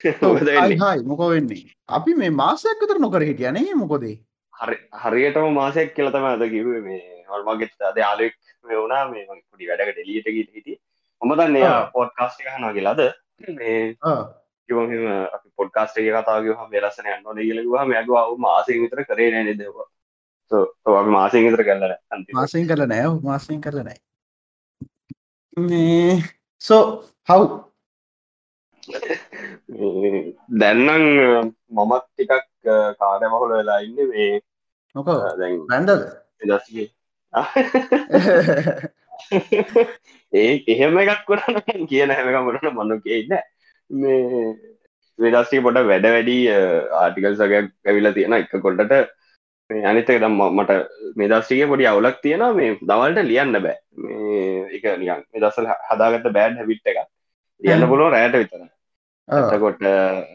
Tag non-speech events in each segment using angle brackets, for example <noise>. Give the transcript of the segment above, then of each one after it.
<laughs> හයි මොක වෙන්නේ? අපි මේ මාසයක් විතර නොකර හිටියනේ මොකොදේ? හරි හරියටම මාසයක් කියලතම අද කිවේ මේ හල්මගෙත් අද ආලෙක් මේ වුණා මේ පුඩි වැඩක ඩෙලියට ගීට හිටිය. හොම දන්න පොඩ්කාස්ටි හනා කියලාද මේ කිවම අපි පොඩ්කාස්ට එක කතාව හම වෙලසන යන්න කියලවා මැගව මාසය විතර කරේ නෑ දෙවා අපි මාසය විතර කරලන මාසයෙන් කරල නෑ මාසයෙන් කරල නෑ. මේ සෝ හව් <laughs> දැන්නම් මමත් ටිකක් කාඩ මහොල වෙලා ඉන්න මේ දැන් බැන්ඩද දස්ගේ <laughs> ඒ එහෙම එකක් කරන්න කියන හැමක මොටන මනු කියන්න මේ වෙදස්සේ පොට වැඩ වැඩි ආටිකල් සගයක් ඇවිලා තියෙන එක කොල්ටට අනිතක දම් මට මෙදස්ටිගේ පොඩි අවුලක් තියෙන මේ දවල්ට ලියන්න බෑ. මේ එක නියන් මෙදසල් හදාගත්ත බෑඩ් හැවිට් එක ලියන්න පුළුව රෑට විතර එතකොට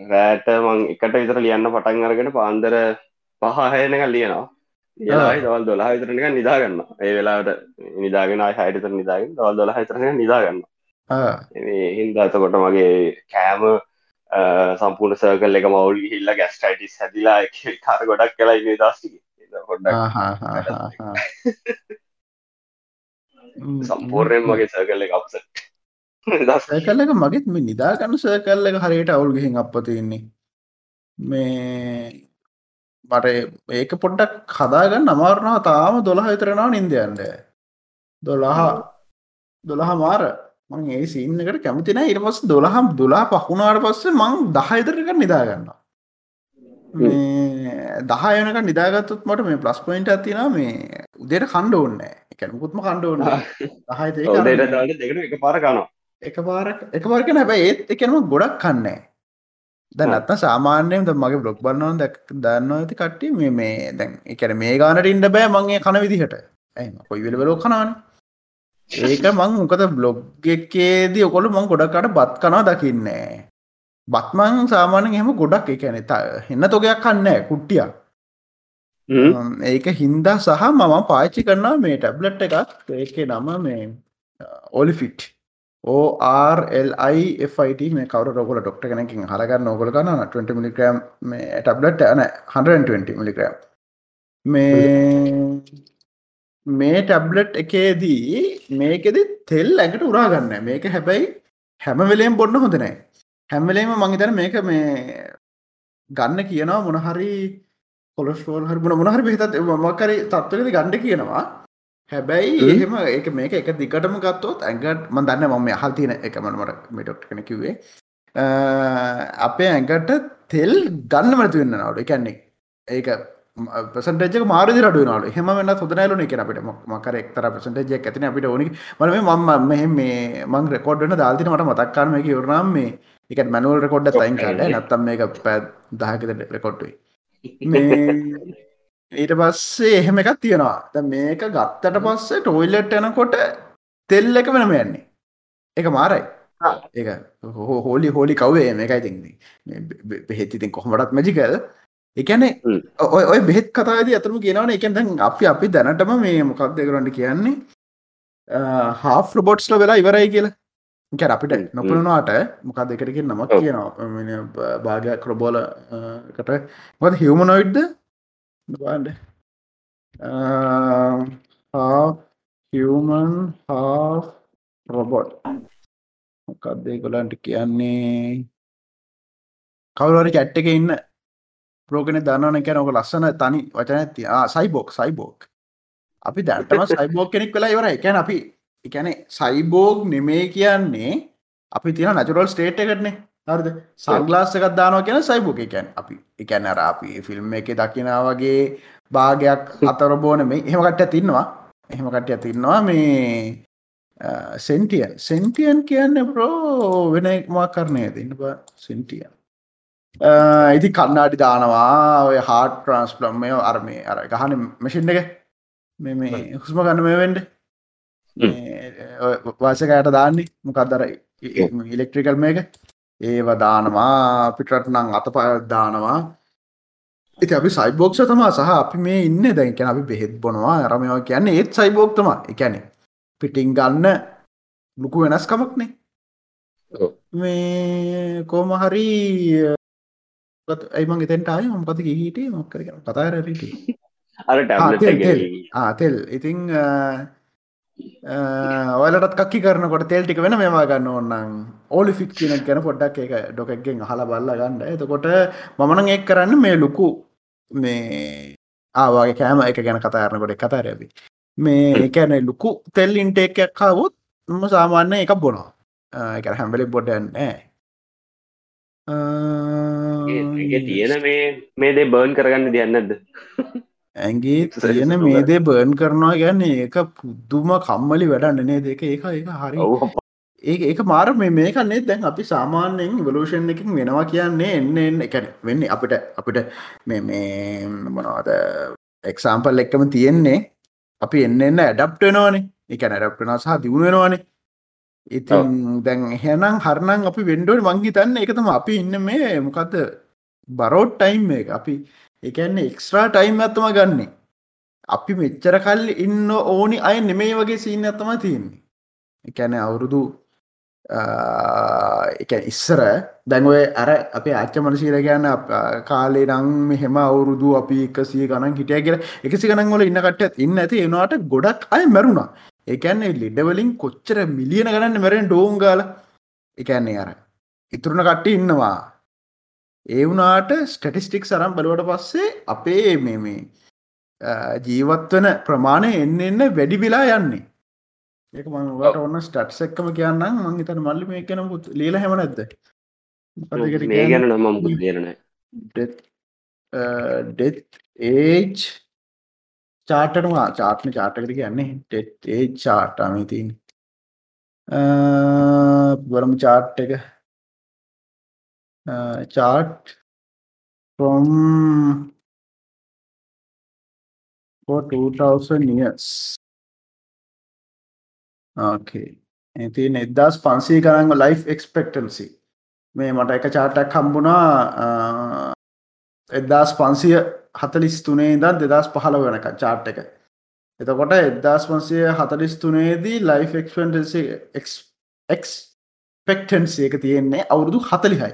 රෑට මං එකට විතර ලියන්න පටන් අරගෙන පාන්දර පහහයනක ලියනවා. ඒලායි දවල් දොලා හිතරනක නිදාගන්න ඒ වෙලාට නිදාගෙන හයිතර නිදාගෙන දවල් දොලා හිතරන නිදාගන්න හින්ද අතකොට මගේ කෑම සම්පූර්ණ සර්කල් එක මවුල් හිල්ල ගැස්ටයිටිස් හැදිලා කාර ගොඩක් කලා ඉන්න දස්ටික සම්පූර්ණයෙන් මගේ සර්කල්ල එක අපසට සර්කල්ල එක මගෙත් මේ නිදාගන්න සර්කල්ල එක හරියට අවුල් ගහින් අප තියෙන්නේ. මේ මට ඒක පොඩ්ඩක් හදාගන්න අමාරුණා තාම දොළහ විතරෙනවා නින්දයන්ට දොළහ දොළහ මාර. මං ඒ සීන් එකට කැමතින ඉරපස් දොළහම් දොලා පහුණාට පස්සේ මං දහයිතරක නිදාගන්න දහයනක නිදාගත්තුත් මට මේ ප්ලස් පොයින්ට ඇතින මේ උදේට කණ්ඩ ඕන්න එකැනකුත්ම කණ්ඩ ඕන්න දහයි දෙකට එක පාර කනවා එක පාරක් එක පාරක හැබැයි ඒත් එකනම ගොඩක් කන්නේ දැන් අත්ත සාමාන්‍යයෙන් ද මගේ බ්ලොග් බලන්නවන් දැක් දන්න ඇති කට්ටි මේ මේ දැන් එකන මේ ගානට ඉන්න බෑ මගේ කන විදිහට. ඇම කොයි වෙල බලෝ කනවාන. ඒක මං මොකද බ්ලොග් එකේදී ඔකොළු මං ගොඩක්කට බත් කනවා දකින්නේ බත්මං සාමානෙන් එහෙම ගොඩක් එකන එන්න තොගයක් කන්න කුට්ටිය ඒක හින්දා සහ මම පාච්චි කරන්නා මේ ටැබ්ලට් එකක් ඒක නම මේ ඔලිෆිට් ඕRLIFIT මේ කවර රෝගල ඩොක්ට කෙනකින් හරගන්න ඕගල ගන්න 20 මිලිග්‍රම් මේ ටබ්ලට් ඇන 120 මිලිග්‍රම් මේ මේ ටැබ්ලට් එකේදී මේකෙද තෙල් ඇඟට උරාගන්න මේක හැබැයි හැමවෙලේම් බොන්න හොඳනෑ හැම්වලේම මංහිතන මේක මේ ගන්න කියනවා මොනහරි කොලස්ටෝල් හරි මොන මොනහරි පිහිතත් මක්කරි තත්වලද ගණ්ඩ කියනවා. හැබැයි එහෙම ඒක මේක එක දිකටම ගත්තොත් ඇඟට ම දන්න මම හල් තියෙන එක මනමට මෙටොක්් කන කිවේ අපේ ඇඟට තෙල් ගන්න මැතු වෙන්න නවඩ එකන්නේ ඒක පසටජ මාරදි රඩුවනට හෙම වන්න සොදනෑලන එක අපිට. මකර එක්තර පසටජයක් ඇතින අපිට ඕනි. මන මම මෙහ මේ මං රෙකෝඩ්න දාල්තින මට මතක්කාරම එක යුරනම් මේ එක මැනුවල් රෙකොඩ්ඩ තයින් කාඩ නත්තම් මේක පැත් දහකත රෙකොඩ්ටුයි ඊට පස්සේ එහෙම එකක් තියෙනවා. මේක ගත්තට පස්සේ ටොයිලට් යනකොට තෙල් එක වෙනම යන්නේ. එක මාරයි. ඒ හෝලි හෝලි කවේ මේකයි තින්නේ බෙහෙත්තිතින් කොහොමටත් මැජිකල් එකනේ ඔය බෙහෙත් කතාද අතරම කියනවන. එකෙන් දැන් අපි අපි දැනටම මේ මොකක්ද කරන්න කියන්නේ? හා රොබොට්ස්ල වෙලා ඉවරයි කියලා. කැර අපිට නොපුරුණවාට මොකක් දෙකටකින් නමක් කියනවා. භාගයක් රොබෝල කට මොද හිවමනොයිඩ්ද බාන්ඩ හිවමන් හා රොබොට් මොකක්දේ කොලන්ට කියන්නේ? කවුලරි චැට්ට එක ඉන්න ප්‍රෝගෙන දන්නවන එක නොක ලස්සන තනි වචන ඇති සයිබෝක් සයිබෝක් අපි දැටම සයිබෝක් කෙනෙක් වෙලා ඉවර එකැන අපි එකැන සයිබෝග් නෙමේ කියන්නේ අපි තියෙන නචරල් ස්ටේට් එකටනේ. හරිද? සංගලාස් එකක් දානවා කියන සයිබෝක එකැන් අපි එකැන අර අපි ෆිල්ම් එක දකිනා වගේ භාගයක් අතර බෝන මේ එහෙමකට තින්නවා එහෙමකට තින්නවා මේ සෙන්ටියන් සෙන්ටියන් කියන්න ප්‍රෝ වෙන එක්මක් කරණය තින්න බ. සෙන්ටියන් ඉති කන්නාඩි දානවා. ඔය හාට ට්‍රන්ස්පලම් මේ අර්මය අර ගහන මසින් එක. මේ හුස්ම ගන්න මේ වෙන්ඩ වාසකයට දාන්නේ. මොකක්දර ඉලෙක්ට්‍රිකල් මේක ඒව දානවා පිටට නං අත පදානවා ඉති අපි සයිබෝක්ෂ තමා සහ අපි මේ ඉන්න දැන්කැන අපි බෙහෙත් බොනවා රමයෝ කියන්නේ ඒත් සයිබෝක්තම එකැනෙ පිටිං ගන්න ලොකු වෙනස්කමක්නේ මේ කෝම හරි ඇයිමන් එතෙන්ට ආය මොකද හිටිය. මොක්කර කතාරට අර ආතෙල් ඉතිං ඔයලටත් කක්කි කරනකොට තෙල් ටික වෙන මේවා ගන්න ඕන්නම් ඕලි ෆික් කියන ගැන පොඩ්ඩක් එක ඩොකක්ගෙන් හල බල්ල ගන්න. එතකොට මමන එක් කරන්න මේ ලොකු මේ ආවාගේ කෑම එක ගැන කතාරනකොට කතාරැබි මේ එකැන ලොකු තෙල් ඉන්ටේක්යක් කාවොත් ම සාමාන්‍ය එකක් බොනවා. එක හැම්බලි බොඩ්ඩන්නේ තියෙන මේ මේදේ බර්න් කරගන්න දියන්නද ඇගේ තියෙන මේදේ බර්න් කරනවා ගැන්න ඒක පුද්දුම කම්මලි වැඩන්නනේ දෙක ඒක ඒක හරි ඒ ඒක මාර මේ මේකන්නේ දැන් අපි සාමාන්‍යයෙන් ඉවලූෂන් එකින් වෙනවා කියන්නේ එන්න එන්න. එකන වෙන්නේ අපිට අපිට මේ මේ මොනවාද එක්සාම්පල් එක්කම තියෙන්නේ අපි එන්න එන්න ඇඩප්ටනවානේ එක ඇඩප්ටනා සහ දියුණුවෙනවානේ ඉතින් දැන් එහෙනම් හරණං අපි වෙන්ඩෝඩ මංහිතන්න එකතම අපි ඉන්න මේ මොකක්ද බරෝඩ් ටයිම් එක. අපි එකන්නේ එක්ස්ට්‍රා ටයිම් ඇත්තම ගන්නේ. අපි මෙච්චර කල් ඉන්න ඕනි අය නෙමේ වගේ සීන ඇත්තම තියෙන්නේ. එකැන අවුරුදු එක ඉස්සර දැන්වේ අර අප ආච්ච මනසීර ගැන්න කාලේ නං මෙහෙම අවුරුදු අපි එකසිය ගණන් හිටිය කියල. එකසි ගණන් වල ඉන්නකට ඉන්න ඇති. එනවාට ගොඩක් අය මැරුණා. එකන්නේ ලිඩවලින් කොච්චර මිලියන ගණන්න මැරෙන් ඩෝංගාල එකන්නේ අර ඉතුරුණ කට්ටි ඉන්නවා. ඒ වුනාට ස්ටටිස්ටික් සරම් බලවට පස්සේ අපේ මේ මේ ජීවත්වන ප්‍රමාණය එන්න එන්න වැඩි විලා යන්නේ. ඒක මට ඔන්න ස්ටට්ස් එක්කම කියන්නම්. මං හිතන මල්ලි මේ කියන ලීල හැම නැද්ද? මේ ගැන නම දේරන ඩෙත් ඒජ් චාටනවා චාට්න චාටකට කියන්නේ. ටෙට් ඒ චාට්ටමේ තින් බරම චාට් එක uh, chart from for 2000 years. Okay. ඉතින් එදදාස් පන්සේ කරන්න ලයිෆ් එක්ස්පෙක්ටන්සි මේ මට එක චාටක් හම්බුණා uh, එදදාස් පන්සිය හතලිස් තුනේ දත් දෙදස් පහල වෙනක චාට් එක එතකොට එදදාස් පන්සිය හතලිස් තුනේදී ලයිෆ් එක්ස්පෙන්ටන්සි එක්ස්පෙක්ටන්සි එක තියෙන්නේ අවුරුදු හතලිහයි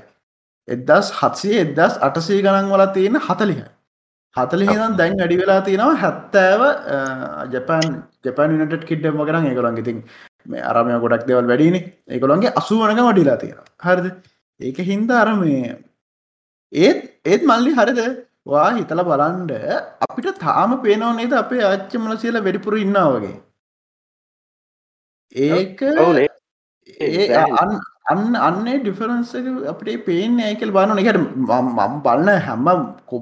එදස් හත්සේ එදස් අටසේ ගණන් වල තියෙන හතලිහ. හතලිහිනම් දැන් වැඩි වෙලා තියෙනවා හැත්තෑව ජපන් ජපන් නට කිඩ්ඩම කරන ඒකොළන් ඉතින් මේ අරමය ගොඩක් දෙවල් වැඩිනි ඒකොළන්ගේ අසුවනක වඩිලා තියෙන හරිද? ඒක හින්ද අරමේ ඒත් ඒත් මල්ලි හරිද? වා හිතල බලන්ඩ අපිට තාම පේනව නේද අපේ ආච්චමල සියල වැඩිපුර ඉන්නාවගේ ඒක ඒ අන්න අන්නේ ඩිෆරන්ස අපේ පේන ඒකල් බාන එකට මම් බලන්න හැම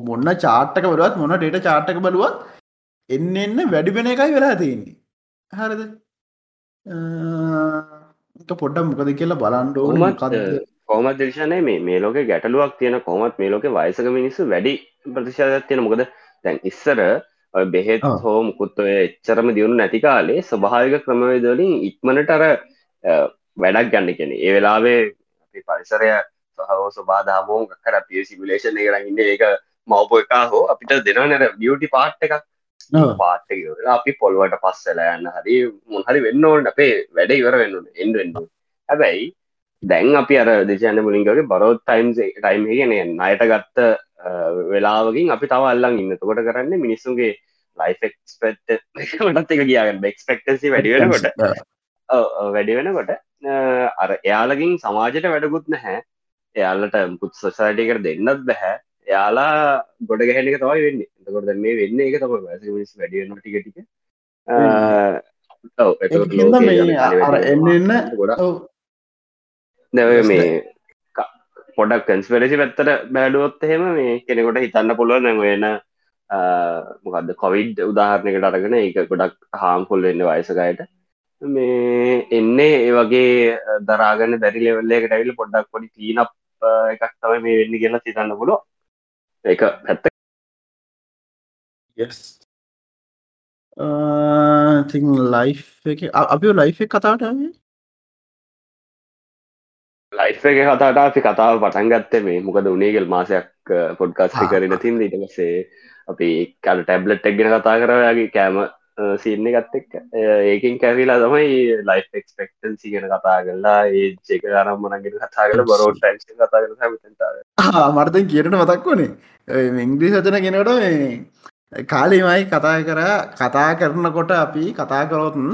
මොන්න චාට්ටක බලුවත් මොන ඩේට චාට්ටක බලුවත් එන්න එන්න වැඩි වෙන එකයි වෙලා තියෙන්නේ. හරද? පොඩ්ඩ මොකද කියලා බලන්ඩෝ කෝමත් දේශනය මේ මේ ලෝක ගැටලුවක් තියෙන කොමත් මේ ලෝක වයසක මිනිස්සු වැඩි ප්‍රතිශාදයක් තියෙන. මොකද තැන් ඉස්සර බෙහෙත් හෝ මුකුත්ව එච්චරම දියුණු නැති කාලේ ස්වභාවික ක්‍රමවේදවලින් ඉක්මනට අර වැඩක් ගන්න කෙන ඒ වෙලාවේ පරිසරය සහෝ සබාධාමෝ කර පිය සිමිලේෂන් කරන්න ඒක මවප එකා හෝ අපිට දෙනවනර බියටි පාට් එකක්. පාට්ට අපි පොල්වට පස්සල යන්න හරි මුහරි වෙන්න ඕට අපේ වැඩ ඉවර වෙන්න එන්ඩෙන්ඩ හැබැයි දැන් අපි අර දෙශයන්න මුලින්ගගේ බරෝත් ටයිම් ටයිම් ගෙන අයට ගත්ත වෙලාවකින් අපි තව අල්ලන් ඉන්න. තකොට කරන්න මිනිස්සුන්ගේ ලයිෆෙක්ස්පෙට් මටත් එක කියාගන්න බෙක්ස්පෙක්ටසි වැඩිවෙනකොට වැඩි වෙනකොට අර එයාලකින් සමාජයට වැඩකුත් නැහැ. එයාලට මුකුත් සොසයිටකට දෙන්නත් බැහැ. එයාලා ගොඩ ගැහෙනක තවයි වෙන්න. එතකොට මේ වෙන්න එක තම මිස් වැඩියන්න ටික ටික. එන්න දැව මේ පොඩක් කන්ස්පෙරසි පැත්තර බෑඩුවොත් එහෙම මේ කෙනෙකොට හිතන්න පුළුවන් නැ වෙන මොකක්ද කොවිඩ් උදාහරණයකට අරගෙන එක ගොඩක් හාම්පුල් වෙන්න වයසකයට මේ එන්නේ ඒ වගේ දරාගන්න බැරි ලෙවල්ලේකට ඇවිල පොඩ්ඩක් පොඩි තීනක් එකක් තම මේ වෙන්න කියලා සිතන්න පුලො එක පැත්ත. තිං ලයි් එක අපි ලයි් එක කතාට ලයි් එක කතාට අපි කතාව පටන් ගත්තේ මේ මොකද උනේගෙල් මාසයක් පොඩ්කාස්ටි කරන තින් ඉටමසේ අපි කල ටැබ්ලට් එක්ගෙන කතා කරයාගේ කෑම සින්න ගත්ත එක් ඒකින් කැවිලා තමයි ලයිෆ් එක්ස්පෙක්ටන්සි ගෙන කතා කරලා ඒ චෙක අනම් මනගෙන කතා කල බරෝට් ටන්ස් කතා කර මතන්තාව මර්තන් කියරට මතක් වනේ ඉංග්‍රී සචන කෙනට කාලිමයි කතා කර කතා කරනකොට අපි කතා කරොතුන්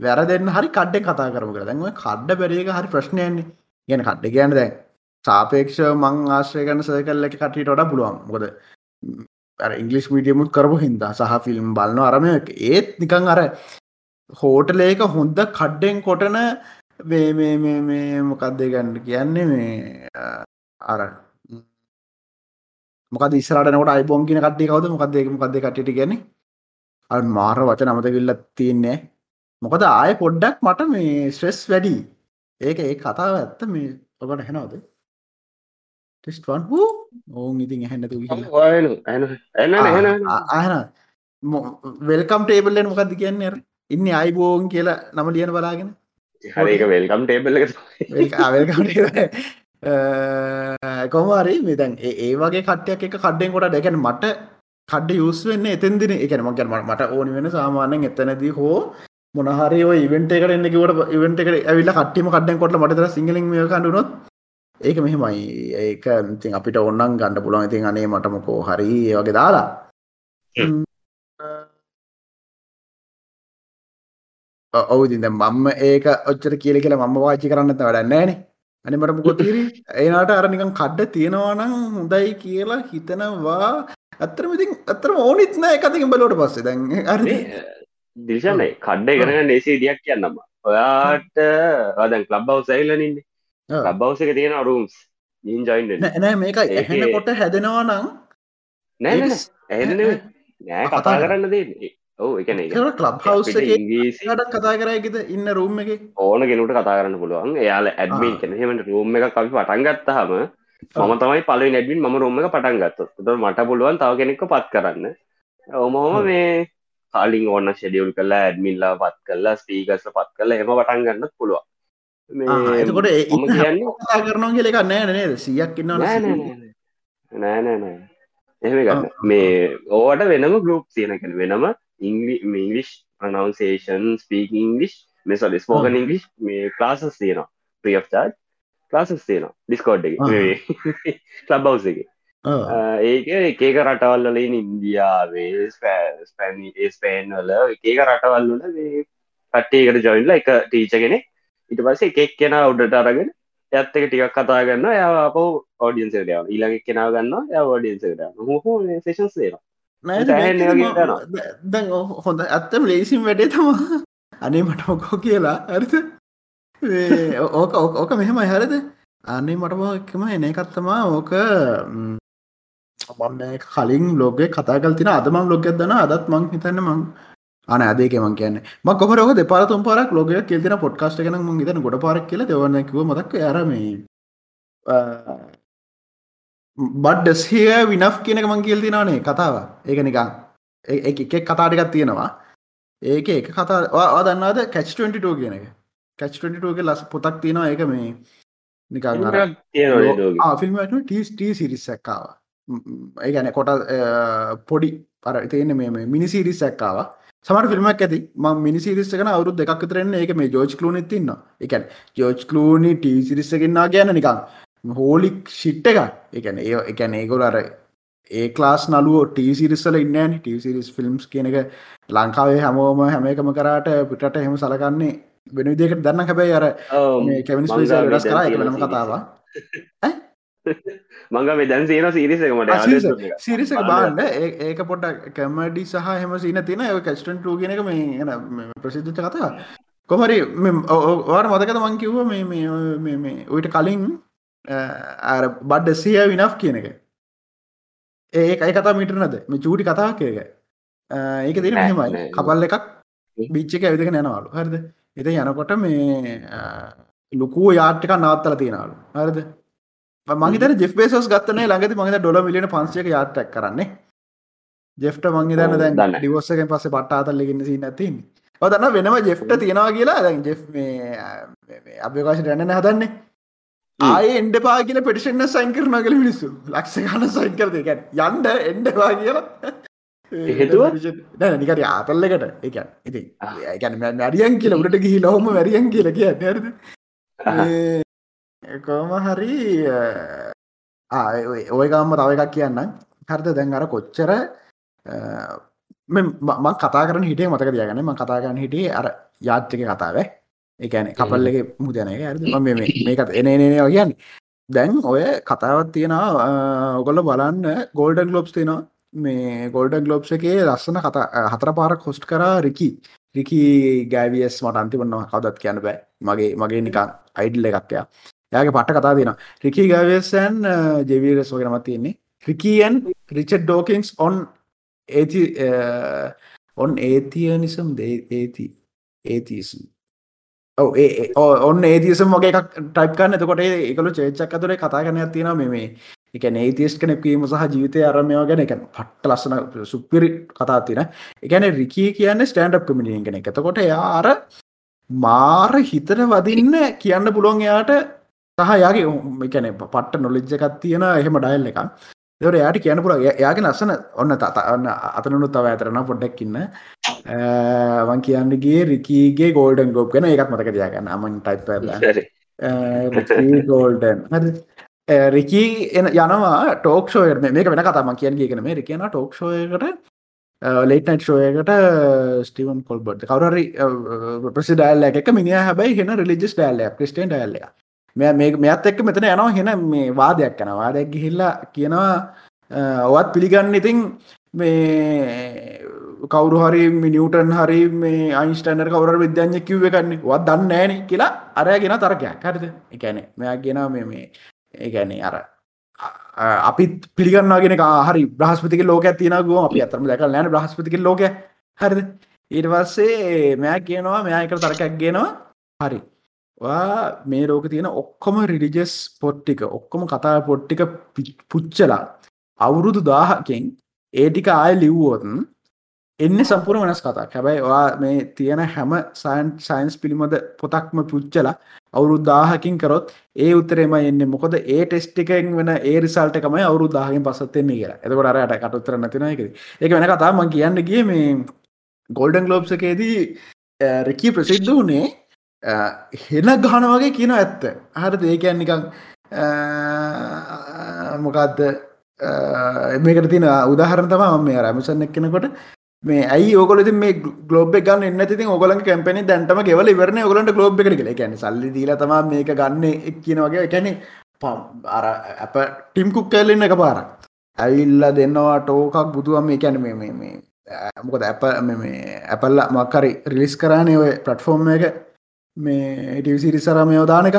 වැර දෙන්න හරි කඩ්ඩ කතා කරම කර දැන්ව කඩ්ඩ බැරික හරි ප්‍රශ්නයන්නේ ගැන කඩ්ඩ කියන්න දැන් සාපේක්ෂ මං ආශ්‍රය ගන්න සයකල්ල එක කටට ොඩ පුළුවන්. මොකද ඉංගලිස් මීඩියමුත් කරපු හින්දා සහ ෆිල්ම් බලන අරමය ඒත් නිකං අර හෝටලේක හොඳ කඩ්ඩෙන් කොටන මොකක්දේ ගන්න කියන්නේ මේ අර මොකද ඉස්රටනකට අයිබෝන් කියන කට්ටි කවද? මොකක්දේ මොකක්ද කටට ගැන අ මාර වච නමත කිල්ලත් තියන්නේ මොකද ආය පොඩ්ඩක් මට මේ ස්ට්‍රෙස් වැඩි. ඒක ඒ කතාව ඇත්ත මේ ඔකට හෙනවද? ටෙස්ටන් හූ ඔවුන් ඉතින් ඇහැන්නතු අහන වෙල්කම් ටේබල්ලෙන් මොකක්ද කියන්නේ ඉන්න අයිබෝන් කියලා නම ලියන බලාගෙන. වෙල්කම් ටේබල් කොමරි මෙතැන් ඒ වගේ කට්ටයක් එක කඩ්ඩෙන් කොට දැකැන මට කඩ්ඩ යුස් වෙන්න එතන්දින. එකන මකැන මට ඕනි වෙන සාමාන්‍යෙන් එතනදී හෝ මොනහරි ඉවෙන්ට එකට එන්නකිවට ඉවෙන්ට එක ඇවිල්ල කට්ටිම කඩ්ඩෙන් කොටල මටතර සිංහලින් කඩුනොත් ඒක මෙහෙමයි. ඒක ඉතින් අපිට ඔන්නන් ගණඩ පුළුවන්. ඉතින් අනේ මටමකෝ හරි ඒ වගේ දාලා. ඔවු ඉතින් දැන් මම ඒක ඔච්චර කියලා කියලා මම වාචි කරන්න නැත්නම් වැඩක් නැහැනේ අනේ මට මොකද තීරි ඒනාට අර නිකන් කඩ තියනවා නම් හොඳයි කියලා හිතනවා. ඇත්තටම ඉතින් ඇත්තටම ඕනිත් නෑ එක අතකින් බලුවට පස්සේ. දැන් හරි දිල්ෂානේ කඩ ඉගෙන ගන්න ඒසි ඉඩියක් කියන්නම්ම ඔයාට දැන් ක්ලබ් හවුස් එක තියෙන රූම්ස් ජීන් ජොයින් නෑ මේක ඇහෙන කොට හැදෙනවා නම් නෑ ඇහෙන නෑ කතා කරන්න. දේ ඔව එකන ලබ් හවස් ඉංගීසිට කතා කරයකිද ඉන්න රූම් එක. ඕන ගෙනුට කතා කරන්න පුළුවන්. එයාල ඇඩමින් කෙනෙහෙමට රූම් එක අපි පටන්ගත්තහම මම තමයි පල නැඩින් ම රෝම එක පටන් ගත්ත ත මට පුළුවන් තව කෙනෙක්ක පත් කරන්න. ඔමම මේ කාලින් ඕන්න ෂෙඩියුල් කලා ඇඩමිල්ලා පත් කල්ලා ස්පීගස්ල පත් කල එම පටන් ගන්නත් පුළුවන් එතකොට කතා කරනවා කියල එක නෑ නේද? සියක් ඉන්න නෑනෑ එහෙම ගන්න. මේ ඕවට වෙනම ගරුප් තියෙනකැන වෙනම ඉංගලිෂ් ප්‍රනවන්සේෂන් ස්පීක ඉංගලිෂ් මෙසල් ස්පෝගන් ඉංගලිෂ් මේ ක්ලාසස් තියෙනවා. ප්‍රිය චාර්් ක්ලාසස් තියෙනවා. ඩිස්කෝඩ් එක. ලබ්බවස එක. ඒක එකක රටවල්ලලින් ඉන්දියාවේ ස්පැනි ස්පේන් වල එකක රටවල්ලට කට්ටේකට ජොයින්ල එක ටීච කෙනෙක් ඉට පස්සේ එකෙක් කෙන උඩට අරගෙන ඇත් එක ටිකක් කතා ගන්න ය අප ෝඩියන්ස ය ඊළඟ කෙනාව ගන්න ය ෝඩියන්ස හෝ සේෂන්ස් දැන් හොඳ ඇත්තම ලේසිම් වැඩේ තම අනේ මට මොකෝ කියලා. ඇරිත ඕක ඕක මෙහෙම හරද? අන්නේ මටමක්කම එන එකත්තමා ඕක මම කලින් ලෝගේ කතාගල් තින අදමම් ලොගෙත් දන අදත් මං හිතන්න මං අන අදේක මං කියන්න. ම කොමරක දෙපාරතුම් පරක් ලෝක කෙල්තින පොඩ්කාස්ට කන ම හිතන ගොඩ පාරක් කියල. දෙවන්නකිව මදක් අරම බඩ්ඩස් හිය විනක් කියනක මං කියල් තිනානේ කතාව. ඒක නිකං එකෙක් කතාටිකත් තියෙනවා. ඒක එක කතා දන්නද කැච් 22 කියන එක? කැච් 22 ලස් පොතක් තියෙනවා. ඒක මේ නිකං ෆිල්ම් ට සිරිස්සක්කාව ඒගැන කොට පොඩි පර තියෙන මේ මිනිසිරිස් සමට ෆිල්මක් ඇති. ම මිනිසිරිස්සකන අවුරු දෙක් තරන්න ඒක මේ ජෝජ් කලූන තින්න එකන් ජෝජ් කලූනි ටීසිරිස්සකින්නා ගැන නිකං හෝලික් ශිට්ට එක එකන ඒ එකැන ඒගොල අර ඒ ක්ලාස් නලුව ටීසිරිස්සල ඉන්න ටීසිරිස් ෆිල්ම්ස් කියන එක ලංකාවේ හැමෝම හැම එකම කරාට පිටට එහෙම සලකන්නේ වෙන විදිකට දන්න හැබැයි අර කැමිනිස් ඩස් කර එකනම කතාව මංග මේ දැන් සීන සිරිසකමට සිරිසක බාන්න. ඒක පොට කැමඩි සහ හෙම සින තින ඒ කස්ටන් ටූ ගෙනක මේ ප්‍රසිද්ධ කතා කොමරි වාට මතකත මං කිව්ව මේ ඔයිට කලින් බඩ්ඩ සිය විනක් කියන එක. ඒ අයි කතා මිට නද මේ චූටි කතා කියක ඒක තින මෙහෙමයි. කපල් එකක් බිච්චක ඇවිදක නැනවාලු හරිද? එත යනකොට මේ ලොකූ යාට්ටික නාත්තල තියෙනලු හරිද මහිතර ජෙ බේසස් ගත්තන ළඟති මගේ ඩොල මිලියන පන්සියක යාටක් කරන්නේ. ජෙෆ්ට මංගේ දන්න. දැන් ඩිවස්සකෙන් පස්සේ පට්ටාතල්ලගන්න සින්න තින් ඔදන්න වෙනම ජෙෆ්ට තියෙනවා කියලා. දැන් ජේ අභ්‍යකාශ රැන්න හදන්නේ. ආය එන්ඩ පා කියල පෙටිෂන්න සයින් කරන කළ මිනිස්සු. ලක්ෂ ගන සයින් කරද ගැන යන්ඩ එන්ඩවා කියලා. නිකට ආතල්ලකට එක ඉති. ඒකැන මැරියන් කියල උට ගිහි ලොහම මැරියන් කියල කිය නැරද කොම හරි ඔයගම්ම තව එකක් කියන්න හරිද? දැන් අර කොච්චර මං කතා කරන හිටේ මතක දියගන ම කතා කරන්න හිටියේ අර යාත්්‍යක කතාව. එකන කපල්ලගේ මුදනය ඇද මේකත් එන එනේ කියන්න. දැන් ඔය කතාවත් තියෙනවා ඔගොල්ල බලන්න ගෝල්ඩන් ගලොබ්ස් තියෙනවා. මේ ගෝල්ඩන් ගලොබ්ස් එකේ ලස්සන කතා හතර පාරක් හොස්ට් කරා රිකි රිකි ගෑවියස් මට අන්තිවන්නවා කවදත් කියන්න බෑ. මගේ මගේ නිකන් අයිඩල් එකක්කයා යාගේ පට කතා තින රිකි ගෑවසන් ජෙවීරස් වගෙනමත් තියෙන්නේ. රිකීයන් රිචඩ් ඩෝකින්ස් ඔන් ඒති ඔන් ඒතියනිසම් ඒති ඒතිසම් ඔව ඔන්න ඒතිසම් වගේ එකක් ටයිප්කන්න එතකොට එකළු චේච්චක් අතුරේ කතා කන තියෙන මේ එක නේතිස් කන පීම සහ ජීවිතය අරමයෝ ගැන. එක පට්ට ලස්සන සුපිරි කතා තින එකන රිකී කියන්න ස්ටන්ඩ් කමිනිිය කෙන එතකොට යාර මාර හිතන වදින්න කියන්න පුළුවන් එයාට සහ යාගේ එකන පට්ට නොලිජ්ජකත් තියෙන එහෙම ඩයිල් එක දර යාට කියන පුර යාගේ ලස්සන ඔන්න තත ඔන්න අතනුත් තව ඇතරන පොඩ්ඩක්කින්න වන් කියන්නගේ රිකීගේ ගෝල්ඩන් ගෝප් කන එකක් මතක දයාගන්න අමන් ටයිප් <laughs> ගෝල්ඩන් රිකී එන යනවා ටෝක්ෂෝය මේක වෙන කතම කියන් ගෙන මේ රිකන ටෝක්ෂෝයකට ලේටනට් ෂෝයකට ස්ටිවන් කොල්බට් කවරරි ප්‍රසිඩල්ල එක මිනි හැබයි හෙන රිලිජස් ඩල්ල ක්‍රස්ටන් ඩල්ල මෙ මෙත් එක්ක මෙතන යනවා හෙන මේ වාදයක් යන වාදයක් ගිහිල්ලා කියනවා ඔවත් පිළිගන්න ඉතින් මේ කවරු හරි මිනිියටන් හරි මේ අයින්ස්ටන්ඩර් කවර විද්‍යාඥ කිව්ව කන්නේ වත් දන්න ෑන කියලා අරයගෙන තරකයක් හරිද? එකැන මෙයා ගෙන මේ මේ ඒගැනේ අර අපිත් පිළිගන්නගෙන හරි බ්‍රහස්පතික ලෝක තියන ගුව අපි අතරම දැකල් නෑන බ්‍රහස්පතික ලෝක හරිද? ඊට පස්සේ මෙයා කියනවා මෙයාක තරකක් ගෙනවා. හරි. වා මේ රෝක තියෙන ඔක්කොම රිඩිජස් පොට්ටික ඔක්කොම කතා පොට්ටික පුච්චලා අවුරුදු දාහකින් ඒටික ආය ලිව්වෝතන් එන්න සම්පුර වෙනස් කතා හැබැයි වා මේ තියෙන හැම සයින් සයින්ස් පිළිබඳ පොතක්ම පුච්චලා අවුරුද්දාහකින් කරොත් ඒ උත්තරේම එන්න. මොකද ඒ ටෙස්ටිකෙන් වෙන ඒ රිසල්ටකමයි අවුරුදාහකින් පසත්තෙන්නේ කියලා. එතකොට අරයට කටුත්තර නැතින එක ඒක වෙන කතා මං කියන්න ගිය මේ ගෝල්ඩන් ගලෝබ්සකේදී රෙකී ප්‍රසිද්ධ වනේ හෙන ගහන වගේ කියන ඇත්ත. හරි ඒකයන් නිකං මොකක්ද මේකට තින උදාහරන තම මේ රැමිසන් එක්කෙනකොට මේ ඇයි ඕකොලති මේ ගලෝබ ගන්න එන්න ති ඔගල කැපෙන දැන්ටම ගෙවල වරන ඔගලට ගලෝබ් එක කල ගැන සල්ලි දීල තම මේක ගන්න එක් කියන වගේ. කැනෙ පම් අර අප ටිම් කුක් කැල්ලන්න එක පාර ඇවිල්ල දෙන්නවා ටෝකක් බුදුවම. මේ කැන මේ මේ මොකද ඇප මේ ඇපල්ල මක්කරි රිලිස් කරානය ඔය පටෆෝර්ම් එක. මේ ටිවිසිරිසරම යෝදාන එක.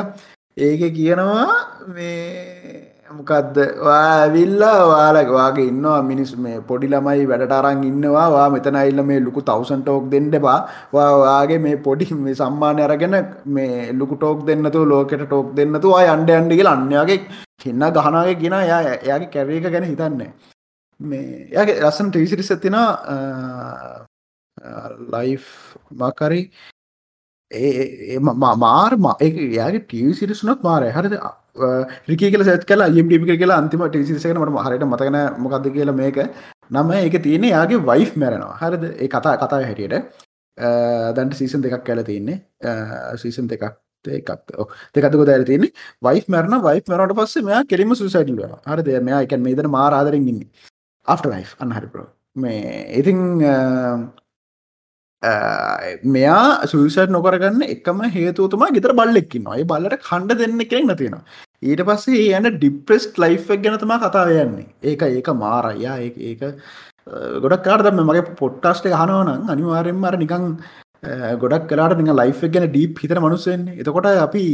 ඒක කියනවා මේ මොකක්ද ඇවිල්ලා වාලක වාගේ ඉන්නවා මිනිස් මේ පොඩි ළමයි වැඩට අරන් ඉන්නවා. වා මෙතන ඉල්ල මේ ලොකු තවසන් ටෝක් දෙන්නපා වාගේ මේ පොඩි මේ සම්මානය අරගෙන මේ ලොකු ටෝක් දෙන්නතු ලෝකට ටෝක් දෙන්නතු අය අන්ඩ අන්ඩිගල අන්‍යගේ හින්න ගහනාගේ ගෙන යා එයාගේ කැරේක ගැන හිතන්නේ. මේ යගේ රස්සන් ටිවිසිරිස තින ලයි් මකරි ඒ මාර් යාගේ ටව සිරිසුනක් මාරය. හරිද? රිකි කියල සැත් කලා යම්ටිපි කියලා අන්තිම ටිසිසකනට හරිට මතකන මොකක්ද කියලා මේක. නම ඒක තියෙන යාගේ වයිෆ් මැරෙනවා. හරිද? ඒ කතා කතා හැටියට. දැන්ට සීසන් දෙකක් කැල තියන්නේ සීසන් දෙකක් එකක් දෙකතක දැර තියන්නේ. වයි් මරන වයි් මරට පස්සේ මෙයා කෙරීම සුසයිඩල් හරිද? මෙයා එක මේදන මාරාදරෙන් ඉන්න. after life අන්හරිපරෝ මේ ඉතිං මෙයා සුවිසට නොකරගන්න එකම හේතුතුමා ගෙතර බල්ලෙක්කින්න ඔයි බල්ලට කණ්ඩ දෙන්න කෙනෙක් නතිෙන ඊට පස්සේ යන ඩිප්‍රෙස්් ලයිෆ් ගැනතම කතාව යන්නේ. ඒක ඒක මාරයා. ඒක ගොඩක් කාරදම මගේ පොට්ටස්ට හනවන අනිවාරෙන් මර නිකං ගොඩක් කලාට නික ලයිෆ් ගැන ඩීප් හිතර මනුස්සෙන්නේ එතකොට අපි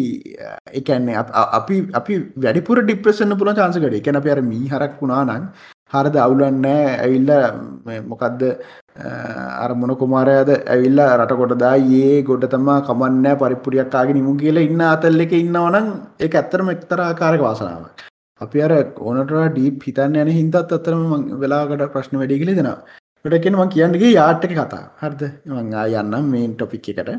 එකන්නේ අපි අපි වැඩිපුර ඩිප්‍රෙසන්න පුළ චාන්සකට එකන අප අර මී හරක් වුණා නං හරද අවුලන්න ඇවිල්ල මොකක්ද අර මොන කුමාරයද ඇවිල්ලා රට කොටදා ඒ ගොඩ තමා කමන්න පරිපුරියක්කාගේ නිමු කියලා ඉන්න අතල්ල එක ඉන්නවනම් ඒ ඇත්තරම එක්තර ආකාරක වාසනාව අපි අර ඕනට ඩීප් හිතන්න යන හින්දත් අත්තරම වෙලාකට ප්‍රශ්න වැඩිගලි දෙෙන ටකෙන ම කියන්නගේ යාට්ටක කතා. හරද? මංගා යන්නම් මේන් ටොපික් එකට.